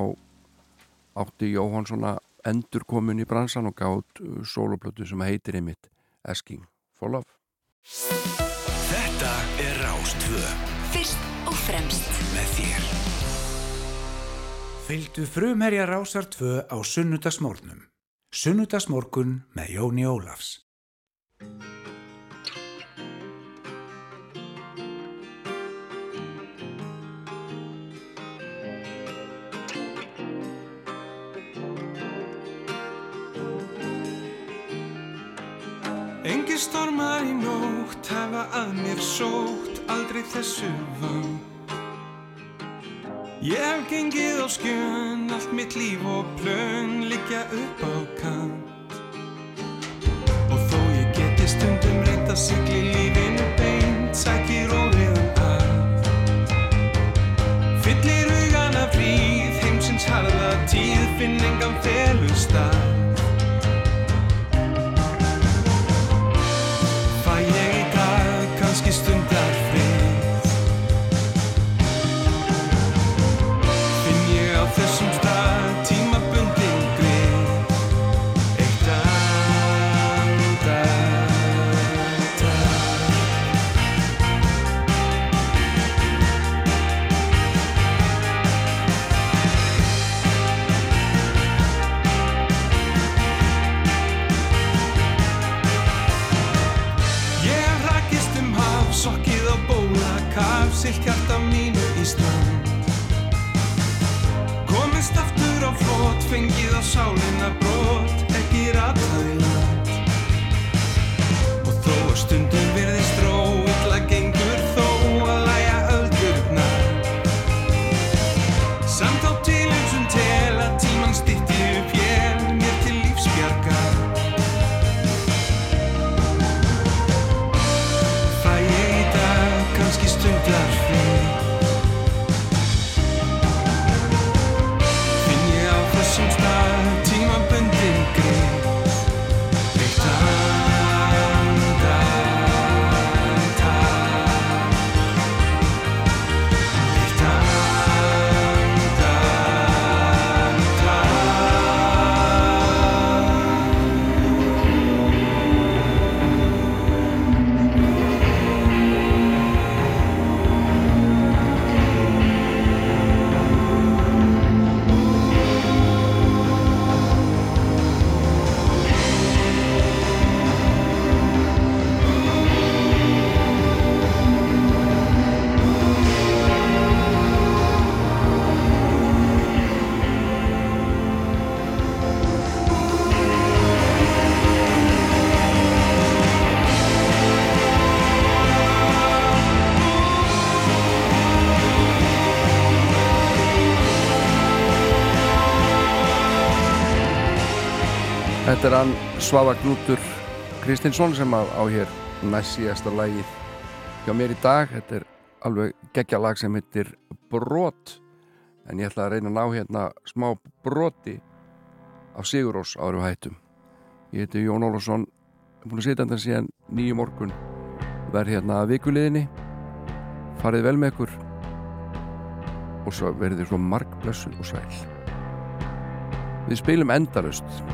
Speaker 1: átti Jóhannsson að endur komin í bransan og gátt soloplötu sem heitir einmitt Asking for Love.
Speaker 18: Þetta er Rástvö
Speaker 8: Fyrst og fremst.
Speaker 18: Með þér.
Speaker 9: Fylgdu frumherja Rásar 2 á sunnudagsmórnum. Sunnudagsmorgun með Jóni Ólafs.
Speaker 12: Engir stormar í nótt hafa að mér sótt aldrei þessu vang Ég hef gengið á skjön allt mitt líf og plön liggja upp á kant. Og þó ég geti stundum reynt að sigli lífinu beint sækir óriðan að Fyllir hugan af fríð heimsins harða tíð finn engan felustað
Speaker 17: Þetta er hann Svava Knútur Kristinsson sem á, á hér næst síðasta lagið hjá mér í dag. Þetta er alveg geggja lag sem heitir Brot en ég ætla að reyna að ná hérna smá broti af Sigurós árum hættum. Ég heiti Jón Ólafsson, er búin að sitja þetta síðan nýju morgun verð hérna að vikuliðinni farið vel með ykkur og svo verðið þið svo margblessu og sæl. Við spilum endalust